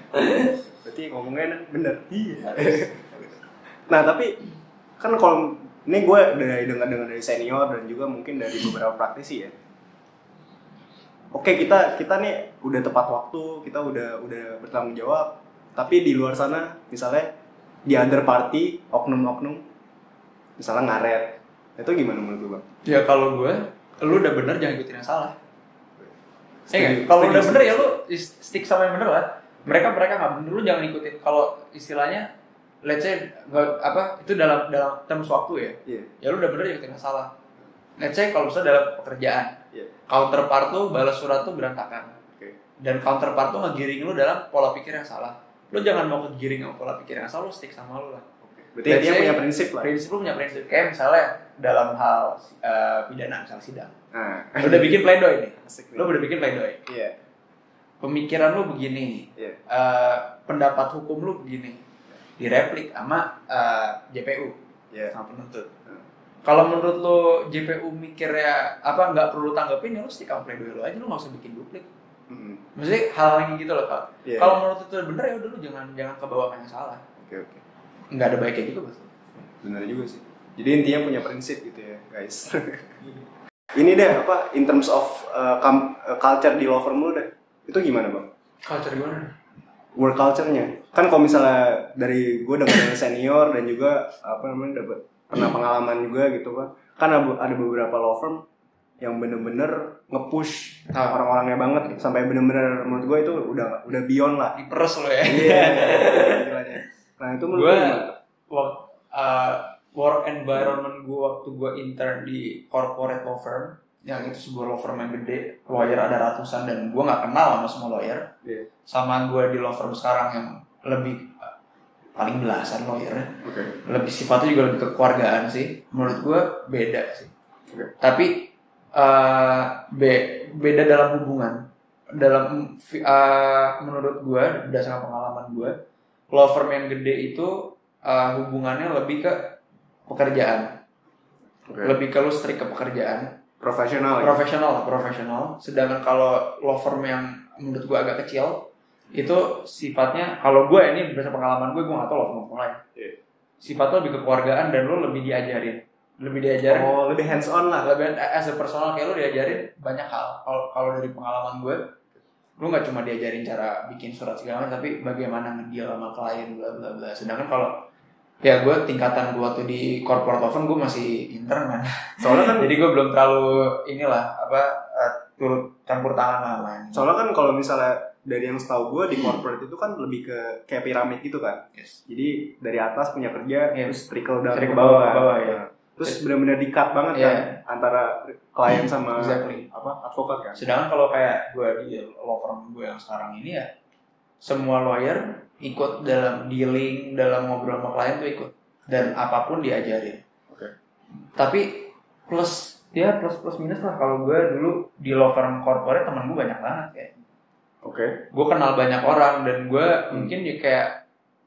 Berarti ngomongnya bener. Iya. Nah, tapi kan kalau ini gue dari dengar dengar dari senior dan juga mungkin dari beberapa praktisi ya. Oke, kita kita nih udah tepat waktu, kita udah udah bertanggung jawab. Tapi di luar sana, misalnya di other party, oknum-oknum, misalnya ngaret, itu gimana menurut lu bang? ya kalau gue lu udah bener jangan ikutin yang salah Eh, kalau udah bener ya lu stick sama yang bener lah. Mereka mereka nggak bener lu jangan ikutin. Kalau istilahnya, let's say nggak apa itu dalam dalam terms waktu ya. Iya. Ya lu udah bener ikutin yang salah. Let's say kalau misalnya dalam pekerjaan, Iya. counterpart tuh balas surat tuh berantakan. Oke. Dan counterpart tuh ngegiring lu dalam pola pikir yang salah. Lu jangan mau kegiring sama pola pikir yang salah, lu stick sama lu lah. Berarti Let's dia say- punya prinsip lah. Prinsip lu punya prinsip. Kayak misalnya dalam hal eh, pidana, misalnya sidang. Nah, Lu udah bikin pledoi nih. asik. Lu udah bikin pledoi. Iya. pemikiran lu begini, Iya. eh, pendapat hukum lu begini, direplik sama eh, JPU Iya. sama penuntut. Hmm. kalau menurut lo JPU mikirnya apa nggak perlu tanggepin ya lo stick sama pledoi lo aja lo nggak usah bikin duplik Hmm. maksudnya hal yang gitu loh Iya. kalau menurut itu bener ya udah lo jangan jangan ke bawah yang salah Oke oke. Nggak ada baiknya juga betul Benar juga sih. Jadi intinya punya prinsip gitu ya, guys. Ini deh apa in terms of uh, uh, culture di law firm lu deh. Itu gimana, Bang? culture gimana Work culture-nya. Kan kalau misalnya dari gue dengan yang senior dan juga apa namanya dapat pernah pengalaman juga gitu kan. Kan ada, beberapa law firm yang bener-bener nge-push Ah. orang-orangnya banget sampai bener-bener menurut gue itu udah udah beyond lah. diperes lo ya Iya. gilanya. Nah, itu menurut work, uh, work environment gue waktu gue intern di corporate law firm yang itu sebuah law firm yang gede lawyer ada ratusan dan gue nggak kenal sama semua lawyer Iya. sama gue di law firm sekarang yang lebih paling belasan lawyernya Oke. lebih sifatnya juga lebih kekeluargaan sih menurut gue beda sih Oke. tapi uh, be- beda dalam hubungan dalam uh, menurut gue berdasarkan pengalaman gue law firm yang gede itu uh, hubungannya lebih ke pekerjaan Oke. lebih ke lu strict ke pekerjaan Profesional ya. profesional profesional sedangkan kalau law firm yang menurut gue agak kecil itu sifatnya kalau gue ini berdasarkan pengalaman gue gue gak tau law firm apa lain Iya. sifatnya lebih kekeluargaan dan lo lebih diajarin lebih diajarin Oh, lebih hands on lah. lebih as a personal kayak lo diajarin banyak hal kalau kalau dari pengalaman gue lu nggak cuma diajarin cara bikin surat segala macam tapi bagaimana ngedeal sama klien bla bla bla sedangkan kalau ya gue tingkatan gue waktu di corporate firm gue masih intern man Soalnya kan jadi gue belum terlalu inilah apa turut campur tangan sama yang soalnya kan kalau misalnya dari yang setahu gue di corporate itu kan lebih ke kayak piramid gitu kan. Yes. Jadi dari atas punya kerja Iya. terus trickle down Trickle ke bawah. ke kan. bawah, iya. Terus benar-benar di-cut banget Iya. kan antara klien sama Exactly. apa advokat kan. sedangkan kalau kayak gue di law firm gue yang sekarang ini ya semua lawyer ikut dalam dealing dalam ngobrol sama klien tuh ikut dan apa pun diajarin Oke. tapi plus ya plus plus minus lah kalau gue dulu di law firm corporate teman gue banyak banget kayak Oke. gue kenal banyak orang dan gue mungkin ya kayak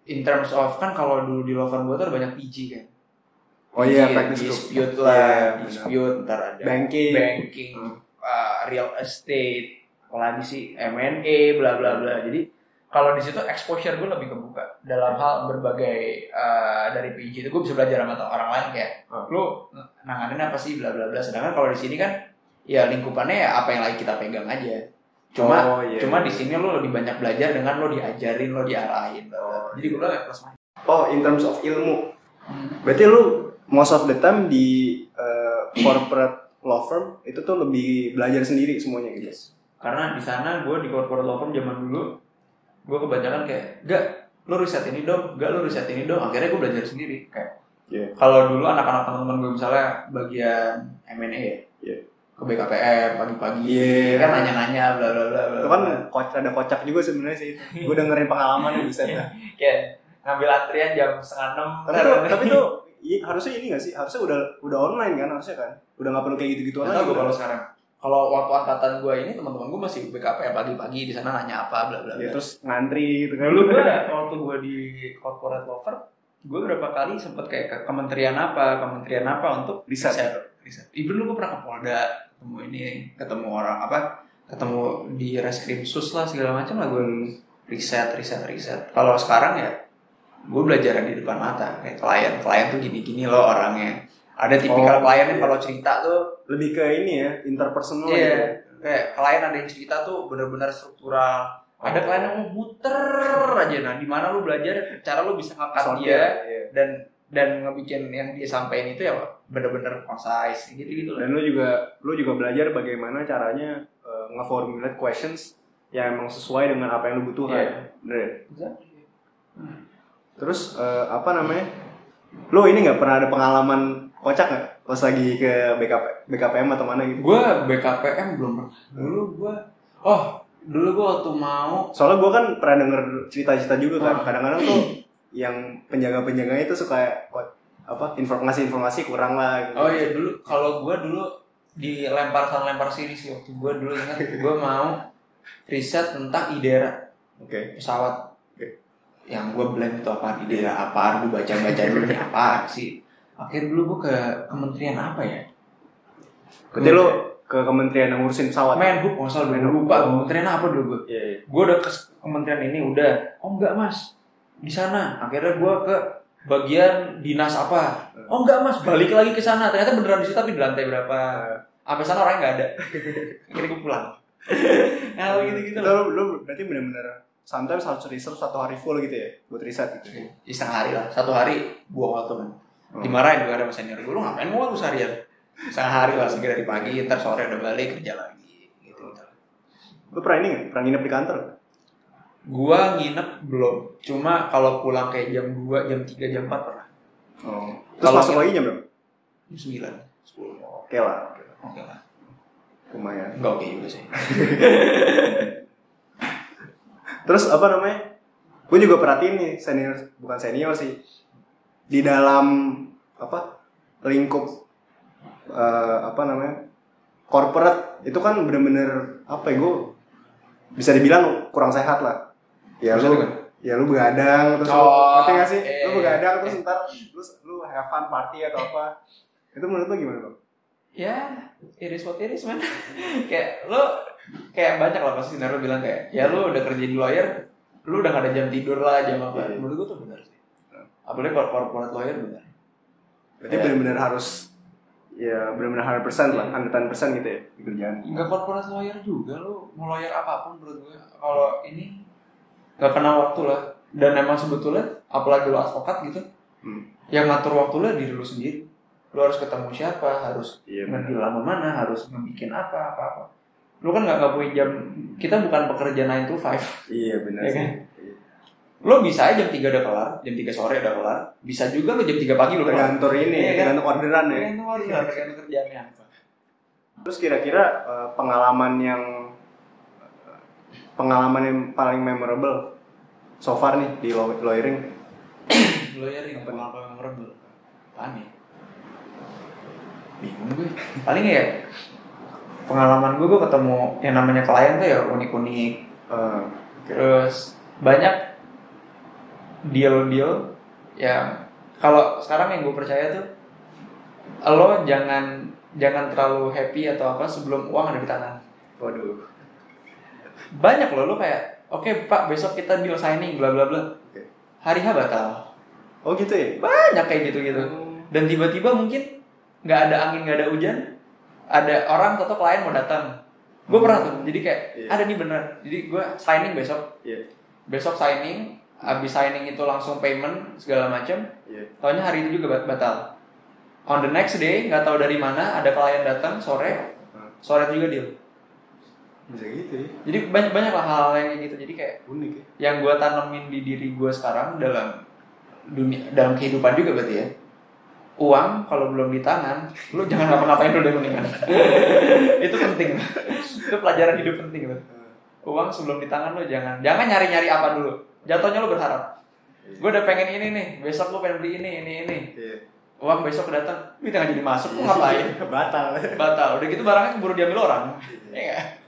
in terms of kan kalau dulu di law firm gue tuh ada banyak PG kan Oh iya, group. dispute Iya, lah benar. dispute ntar ada Banking. banking Hmm. uh, real estate apalagi sih M&A bla bla bla jadi kalau di situ exposure gue lebih kebuka dalam hal berbagai uh, dari PG itu gue bisa belajar sama orang lain kayak Hmm. lu nanganin apa sih bla bla bla sedangkan kalau di sini kan ya lingkupannya ya apa yang lagi kita pegang aja cuma Oh, iya. cuma di sini lu lebih banyak belajar dengan lu diajarin lu diarahin. Oh, jadi gue bilang ya plus Oh, in terms of ilmu. Hmm. Berarti lu most of the time di uh, corporate law firm itu tuh lebih belajar sendiri semuanya gitu. Yes. Karena di sana gue di corporate law firm zaman dulu, gue kebanyakan kayak, gak, lo riset ini dong, gak lo riset ini dong. Akhirnya gue belajar sendiri. Kayak, Iya. kalau dulu anak-anak teman-teman gue misalnya bagian M&A ya, Iya. ke BKPM pagi-pagi, Iya. kan nanya-nanya, bla bla bla. Itu kan kocak ada kocak juga sebenarnya sih. Gue dengerin pengalamannya bisa ya. kayak ngambil antrian jam setengah enam. Tapi tuh, tapi tuh harusnya ini gak sih? Harusnya udah udah online kan harusnya kan? Udah nggak perlu kayak gitu-gitu Gak lagi. kalau sekarang. Kalau waktu angkatan gue ini teman-teman gue masih BKPM pagi-pagi di sana nanya apa bla bla Ya, terus ngantri gitu kan. dulu gue waktu gue di corporate firm gue berapa kali sempet kayak ke kementerian apa kementerian apa untuk Riset. riset even lu gue pernah ke Polda ketemu ini ketemu orang apa ketemu di reskrim sus lah segala macam lah gue riset riset riset kalau sekarang ya gue belajar di depan mata kayak klien klien tuh gini gini loh orangnya ada tipikal Oh, klien yang iya. kalau cerita tuh Lebih ke ini ya, interpersonal Iya, gitu. kayak klien ada yang cerita tuh bener-bener struktural. Ada klien yang muter aja, nah di mana lu belajar cara lu bisa ngangkat Sortir, dia iya. dan dan ngebikin yang dia sampaikan itu ya bener-bener concise gitu gitu Dan lu juga lu juga belajar bagaimana caranya uh, nge-formulate questions yang emang sesuai dengan apa yang lu butuhkan. Iya. Bener ya? Exactly. Terus uh, apa namanya? Lu ini nggak pernah ada pengalaman kocak nggak pas lagi ke BKP, BKPM atau mana gitu? Gue BKPM belum pernah. Dulu gue, oh dulu gue waktu mau Soalnya gue kan pernah denger cerita-cerita juga kan. Oh. Kadang-kadang tuh yang penjaga-penjaganya itu suka apa informasi-informasi kurang lah gitu. Oh iya dulu kalau gue dulu dilempar sana lempar sini sih waktu gue dulu ingat gue mau riset tentang IDERA Oke. pesawat Oke. Yang gue blend itu apa IDERA apaan gue baca baca dulu nih apa sih? Akhirnya dulu gue ke kementerian apa ya? Berarti lu ke kementerian yang ngurusin pesawat. Menhub nggak salah gue lupa kementerian apa dulu gue Iya, iya. gue udah ke kementerian ini udah. Oh enggak mas. Di sana. Akhirnya gue ke bagian dinas apa. Oh enggak mas. Balik lagi ke sana. Ternyata beneran di situ tapi di lantai berapa? Sampai sana orangnya nggak ada. Akhirnya gue pulang. Nah gitu gitu Itu lu, lu berarti benar-benar sometimes harus research satu hari full gitu ya buat riset gitu. ya, setengah hari lah satu hari buang waktu kan dimarahin juga ada senior gue lu ngapain mau aku seharian setengah hari lah segera dari pagi ntar sore udah balik kerja lagi gitu, gitu. Lu pernah ini nggak? Pernah nginep di kantor? gua nginep belum cuma kalau pulang kayak jam 2, jam 3, jam 4 pernah Oh. Terus masuk lagi jam berapa? jam 9 10 Oke lah, oke lah. lumayan. enggak oke juga sih Terus apa namanya? Gue juga perhatiin nih senior, bukan senior sih. Di dalam apa lingkup eh, apa namanya corporate itu kan bener-bener apa ya gue bisa dibilang kurang sehat lah. Ya Bisa lu ya lu begadang terus lu Oh, ngerti gak sih? iya, Lu begadang terus ntar lu lu have fun party atau apa? Itu menurut lu gimana bang? Ya iris what iris man kayak lo kayak banyak lah pasti senior lo bilang kayak ya lo udah kerja di lawyer lo udah gak ada jam tidur lah jam apa Iya. menurut gue tuh benar sih apalagi kalau corporate lawyer benar Berarti Iya. bener-bener harus ya bener-bener 100% lah, 110% gitu ya di kerjaan. nggak corporate lawyer juga lo mau lawyer apa pun menurut gue kalau ini nggak kenal waktu lah dan emang sebetulnya apalagi lo advokat gitu Hmm. yang ngatur waktu lo diri lo sendiri lo harus ketemu siapa harus Iya ngambil lama mana harus ngebikin apa apa apa. Lu kan nggak punya jam kita bukan pekerja 9 to 5 Iya benar Iya sih. kan? lo bisa aja jam 3 udah kelar jam 3 sore udah kelar. Bisa juga lo jam 3 pagi lo kelar. Tergantung ini, Iya kan? tergantung orderan ya. tergantung order tergantung kerjaannya apa. Terus kira-kira eh, pengalaman yang pengalaman yang paling memorable so far nih di law- lawyering? Lawyer yang pengalaman memorable? Apaan ya bingung gue. Paling ya pengalaman gue gue ketemu yang namanya klien tuh ya unik-unik. Eh, terus banyak deal-deal yang kalau sekarang yang gue percaya tuh lo jangan jangan terlalu happy atau apa sebelum uang ada di tangan. Waduh. banyak loh lo kayak oke pak besok kita deal signing bla bla bla. Oke. hari H batal. Oh gitu ya? banyak kayak gitu gitu dan tiba-tiba mungkin nggak ada angin nggak ada hujan ada orang atau klien mau datang gue pernah tuh jadi kayak Iya. ada nih bener jadi gue signing besok Iya. besok signing habis signing itu langsung payment segala macam Iya. tahunya hari itu juga bat- batal on the next day nggak tahu dari mana ada klien datang sore Hmm. sore itu juga deal Bisa gitu ya? jadi banyak banyak lah hal yang kayak gitu jadi kayak Unik ya? yang gue tanemin di diri gue sekarang dalam dunia dalam kehidupan juga berarti ya uang kalau belum di tangan lu jangan ngapa-ngapain dulu deh mendingan. Itu penting. Itu pelajaran hidup penting tuh uang sebelum di tangan lu jangan. Jangan nyari-nyari apa dulu. Jatuhnya lu berharap. Gue udah pengen ini nih. Besok lu pengen beli ini ini ini. Iya. uang besok datang duit nggak jadi masuk lu ngapain? Batal. batal. Udah gitu barangnya keburu diambil orang. Ya?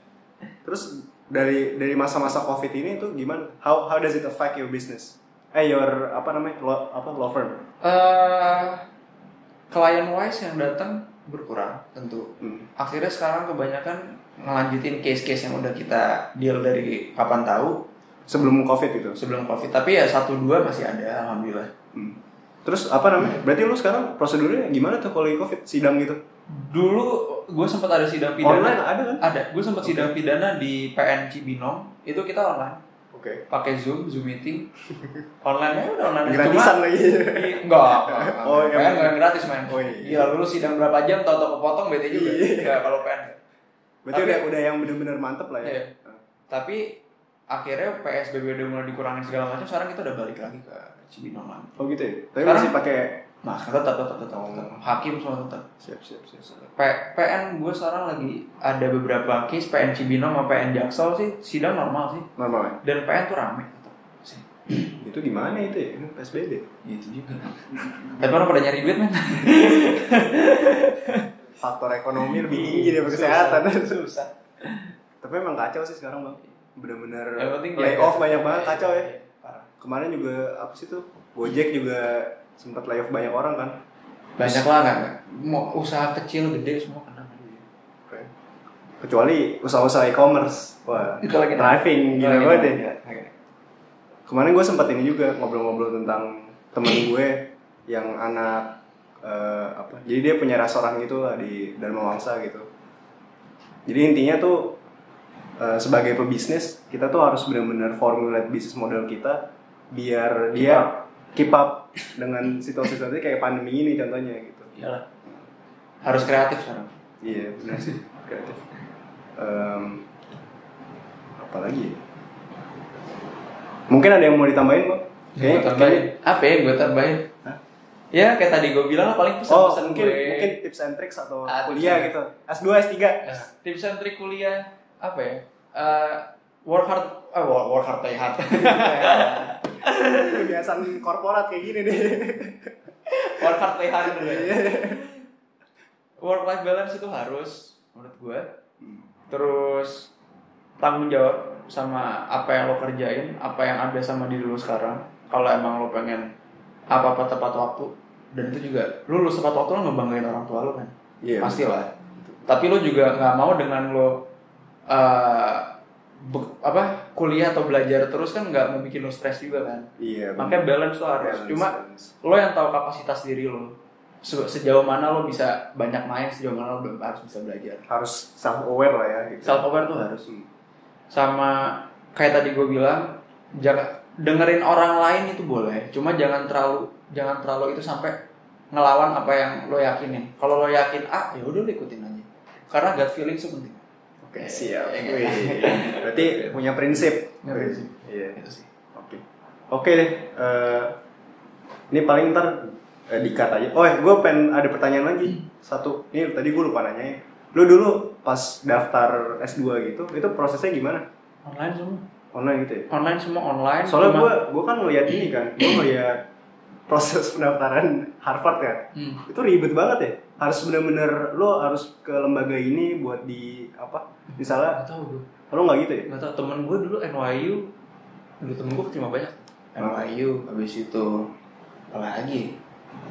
Terus dari dari masa-masa covid ini tuh gimana? How how does it affect your business? Eh your apa namanya law, apa law firm? Eh, klien wise yang datang berkurang tentu Hmm. akhirnya sekarang kebanyakan ngelanjutin case-case yang udah kita deal dari kapan tahu Sebelum covid itu. sebelum covid tapi ya satu dua masih ada alhamdulillah Hmm. Terus apa namanya? Berarti lu sekarang prosedurnya gimana tuh kalau covid sidang gitu? dulu gue sempat ada sidang pidana Online ada kan? ada gue sempat sidang pidana di PN Cibinong itu kita online Oke. pakai zoom zoom meeting online ya udah online Gratisan lagi. Iya, enggak. Oh, iya. PN enggak gratis main. Oh, iya. Gila, lu sidang berapa jam tau tau kepotong bete juga. Iya. Enggak, kalau PN. Berarti Tapi- udah udah yang benar-benar mantep lah ya. Iya. Tapi akhirnya PSBB udah mulai dikurangin segala macam, sekarang kita udah balik lagi ke Cibinong lagi. Oh gitu ya. Tapi Sekarang- masih pakai Mas, tetap tetap tetap, Oh. tetap. Hakim semua tetap. siap siap siap. siap. P PN gue sekarang lagi ada beberapa case PN Cibinong sama PN Jaksel sih sidang normal sih. Normal ya? Dan PN tuh rame tetap. Sih. Itu gimana itu ya? Ini PSBB. Itu juga. Tapi orang pada nyari duit men. Faktor ekonomi lebih tinggi daripada kesehatan. Susah. Tapi emang kacau sih sekarang bang. Bener-bener Yang penting lay jaga. off banyak banget kacau ya. Parah. Kemarin juga apa sih tuh? Gojek juga sempat lay off banyak orang kan? banyak lah nggak. mau usaha kecil gede semua kena Oke. Kecuali usaha-usaha e-commerce. Wah, Itu lagi thriving gila banget ya. Oke. Kemarin gue sempat ini juga ngobrol-ngobrol tentang temen gue yang anak eh, apa? Jadi dia punya restoran gitu lah di Dharma Wangsa gitu. Jadi intinya tuh eh, sebagai pebisnis kita tuh harus benar-benar formulate bisnis model kita biar dia keep up dengan situasi-situasi kayak pandemi ini contohnya gitu. iyalah harus kreatif sekarang Iya benar sih kreatif. Em, apa lagi? ya? Mungkin ada yang mau ditambahin kok? gue tambahin apa ya gue tambahin Hah? ya kayak tadi gue bilang paling Oh pesan-pesan mungkin gue mungkin tips and tricks atau Ah, kuliah gitu. S2 S3 Eh, tips and trik kuliah apa ya Eh, work hard eh, work, work hard play hard. Kebiasaan korporat kayak gini deh. work hard play hard dulu ya. work life balance itu harus menurut gue terus tanggung jawab sama apa yang lo kerjain apa yang ada sama diri lo sekarang. Kalau emang lo pengen apa apa tepat waktu dan itu juga lo lulus tepat waktu lo ngebanggain orang tua lo kan? Iya. pasti lah. Tapi lo juga nggak mau dengan lo eh, be- apa kuliah atau belajar terus kan nggak mau bikin lo stres juga kan Iya. makanya balance tuh harus Balance, cuma balance. lo yang tahu kapasitas diri lo Se- sejauh mana lo bisa banyak main sejauh mana lo harus bisa belajar harus self aware lah ya gitu. self aware tuh harus Hmm. sama kayak tadi gue bilang jangan dengerin orang lain itu boleh cuma jangan terlalu jangan terlalu itu sampai ngelawan apa yang lo yakinin kalau lo yakin ah ya udah lo ikutin aja karena gut feeling itu penting Oke, siap. Iya, Wih, Berarti punya prinsip. Punya prinsip. Iya. itu sih Oke. Oke deh. eh, ini paling ntar eh, dikat aja. Oh, gue pengen ada pertanyaan lagi. Satu. Ini tadi gue lupa nanyain. Lu dulu pas daftar S2 gitu, itu prosesnya gimana? online semua Online gitu ya? online semua online Soalnya gue gue kan ngeliat ini kan, gue ngeliat proses pendaftaran Harvard kan. Hmm. Itu ribet banget ya. Harus bener-bener lo harus ke lembaga ini buat di apa? Misalnya Gak tau gue lo nggak gitu ya? Gak tau temen gue dulu NYU Dulu temen gue terima banyak NYU habis itu apa lagi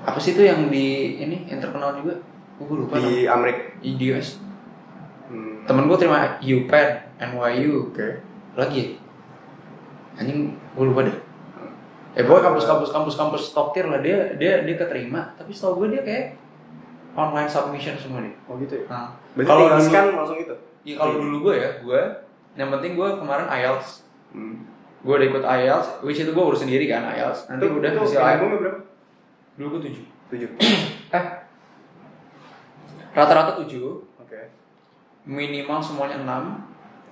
apa sih itu yang di ini yang terkenal juga gue lupa Di Amerika. di, US Hmm. temen gue terima UPenn NYU Oke. lagi ya? anjing gue lupa deh eh pokoknya kampus-kampus kampus-kampus top tier lah dia dia dia keterima tapi setahu gue dia kayak online submission semua deh Oh gitu ya. nah, Berarti Kalau dulu- scan langsung itu. ya kalau dulu gue ya gue yang penting gue kemarin IELTS Hmm. gue udah ikut IELTS which itu gue urus sendiri kan IELTS nanti Itu- udah itu hasil IELTS berapa? dulu gue tujuh Tujuh. eh rata-rata tujuh Oke. minimal semuanya enam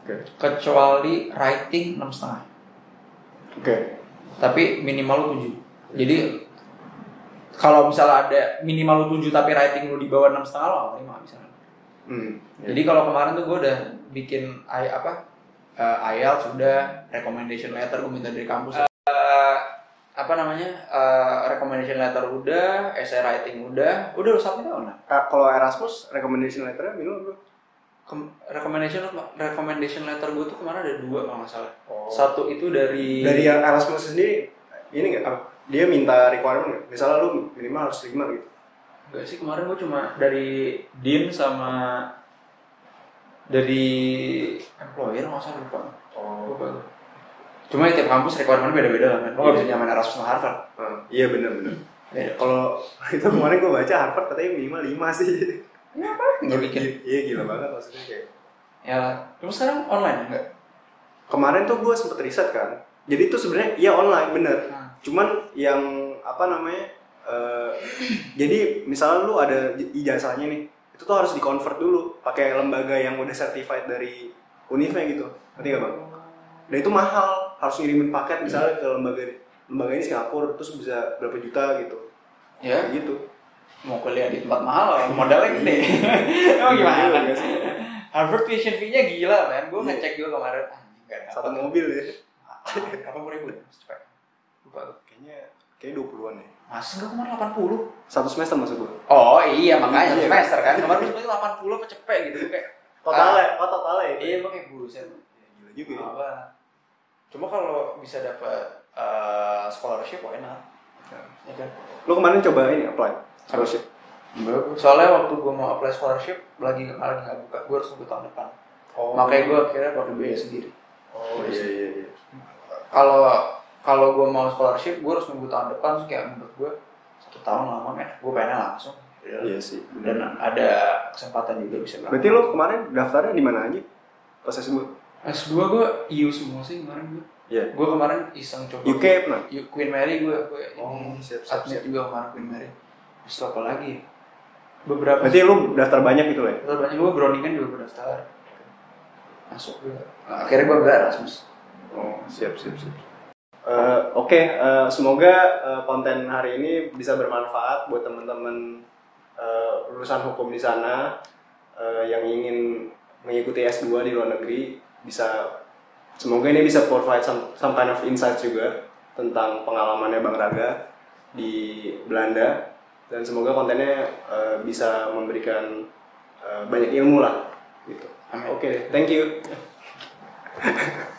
Oke. kecuali writing enam setengah Oke. Tapi minimal lu tujuh. Jadi kalau misalnya ada minimal lu tujuh tapi writing lu di bawah enam setengah lo nggak terima misalnya Hmm. jadi kalau kemarin tuh gue udah bikin I, apa uh, IELTS sudah recommendation letter gue minta dari kampus. Eh, apa namanya? Eh, recommendation letter udah essay writing udah. Udah lu submit tau nah Ah, kalau Erasmus recommendation letternya minimum bro. Recommendation recommendation letter gue tuh kemarin ada dua kalau nggak salah Oh. satu itu dari Dari yang Erasmus sendiri ini nggak? Dia minta requirement nggak? Misalnya lu minimal harus lima gitu. Enggak sih kemarin gue cuma dari Dean sama dari employer nggak usah lupa. Oh. Lupa. Cuma ya tiap kampus requirement beda-beda lah kan. Lo nggak bisa nyamain Erasmus sama Harvard. Ah, iya benar benar. Beda. Kalau itu kemarin gue baca Harvard katanya minimal lima sih. Ya apa? Bikin. Iya gila banget maksudnya kayak. Ya lah. Cuma sekarang online enggak? Kemarin tuh gue sempet riset kan. Jadi itu sebenarnya iya online bener. Nah. Cuman yang apa namanya? eh, jadi misalnya lu ada ijazahnya nih, itu tuh harus dikonvert dulu pakai lembaga yang udah certified dari univnya gitu. Ngerti gak bang? Dan itu mahal, harus ngirimin paket misalnya ke lembaga lembaga ini Singapura terus bisa berapa juta gitu. Ya. Kayak gitu. Mau kuliah di tempat mahal, modalnya gede. Emang Iya, gimana? nggak sih? Harvard tuition fee-nya gila man. Gue Iya. ngecek juga kemarin. Ah, Satu apa. mobil ya. Berapa puluh ribu ya? Cepet. Lupa. Kayaknya kayaknya 20-an ya. Masa enggak kemarin 80? Satu semester maksud gue. Oh iya makanya Iya. semester kan kemarin gue semester 80 apa cepet gitu kayak Totalnya, oh totalnya ya. iya kayak buset Gila juga ya. apa cuma kalau bisa dapat eh, scholarship not ya kan Lu kemarin coba ini apply scholarship. Soalnya waktu gue mau apply scholarship lagi lagi nggak buka, gue harus tunggu tahun depan. Oh. Makanya gue akhirnya pakai biaya sendiri. Oh iya iya iya. Kalau kalau gue mau scholarship, gue harus nunggu tahun depan. Terus kayak menurut gue satu tahun lama men. Gue pengennya langsung. Iya sih. Dan ada kesempatan juga bisa berangkat. Berarti lo kemarin daftarnya di mana aja? Pas S2? S2 gue EU semua sih kemarin gue. Iya. Gue kemarin iseng coba. UK pernah? Queen Mary gue gue Oh, siap, siap, admit siap. juga kemarin Queen Mary. Terus apa lagi? Beberapa. Berarti lo daftar banyak gitu lah ya? Terus banyak gue Groningen juga gue daftar. Masuk. Nah, akhirnya gue gak Erasmus. Oh, siap, siap, siap. Eh, Oke, eh, semoga eh, konten hari ini bisa bermanfaat buat teman-teman eh, lulusan hukum di sana eh, yang ingin mengikuti S2 di luar negeri. Bisa, semoga ini bisa provide some, some kind of insight juga tentang pengalamannya Bang Raga di Belanda dan semoga kontennya eh, bisa memberikan eh, banyak ilmu lah gitu. Oke, thank you.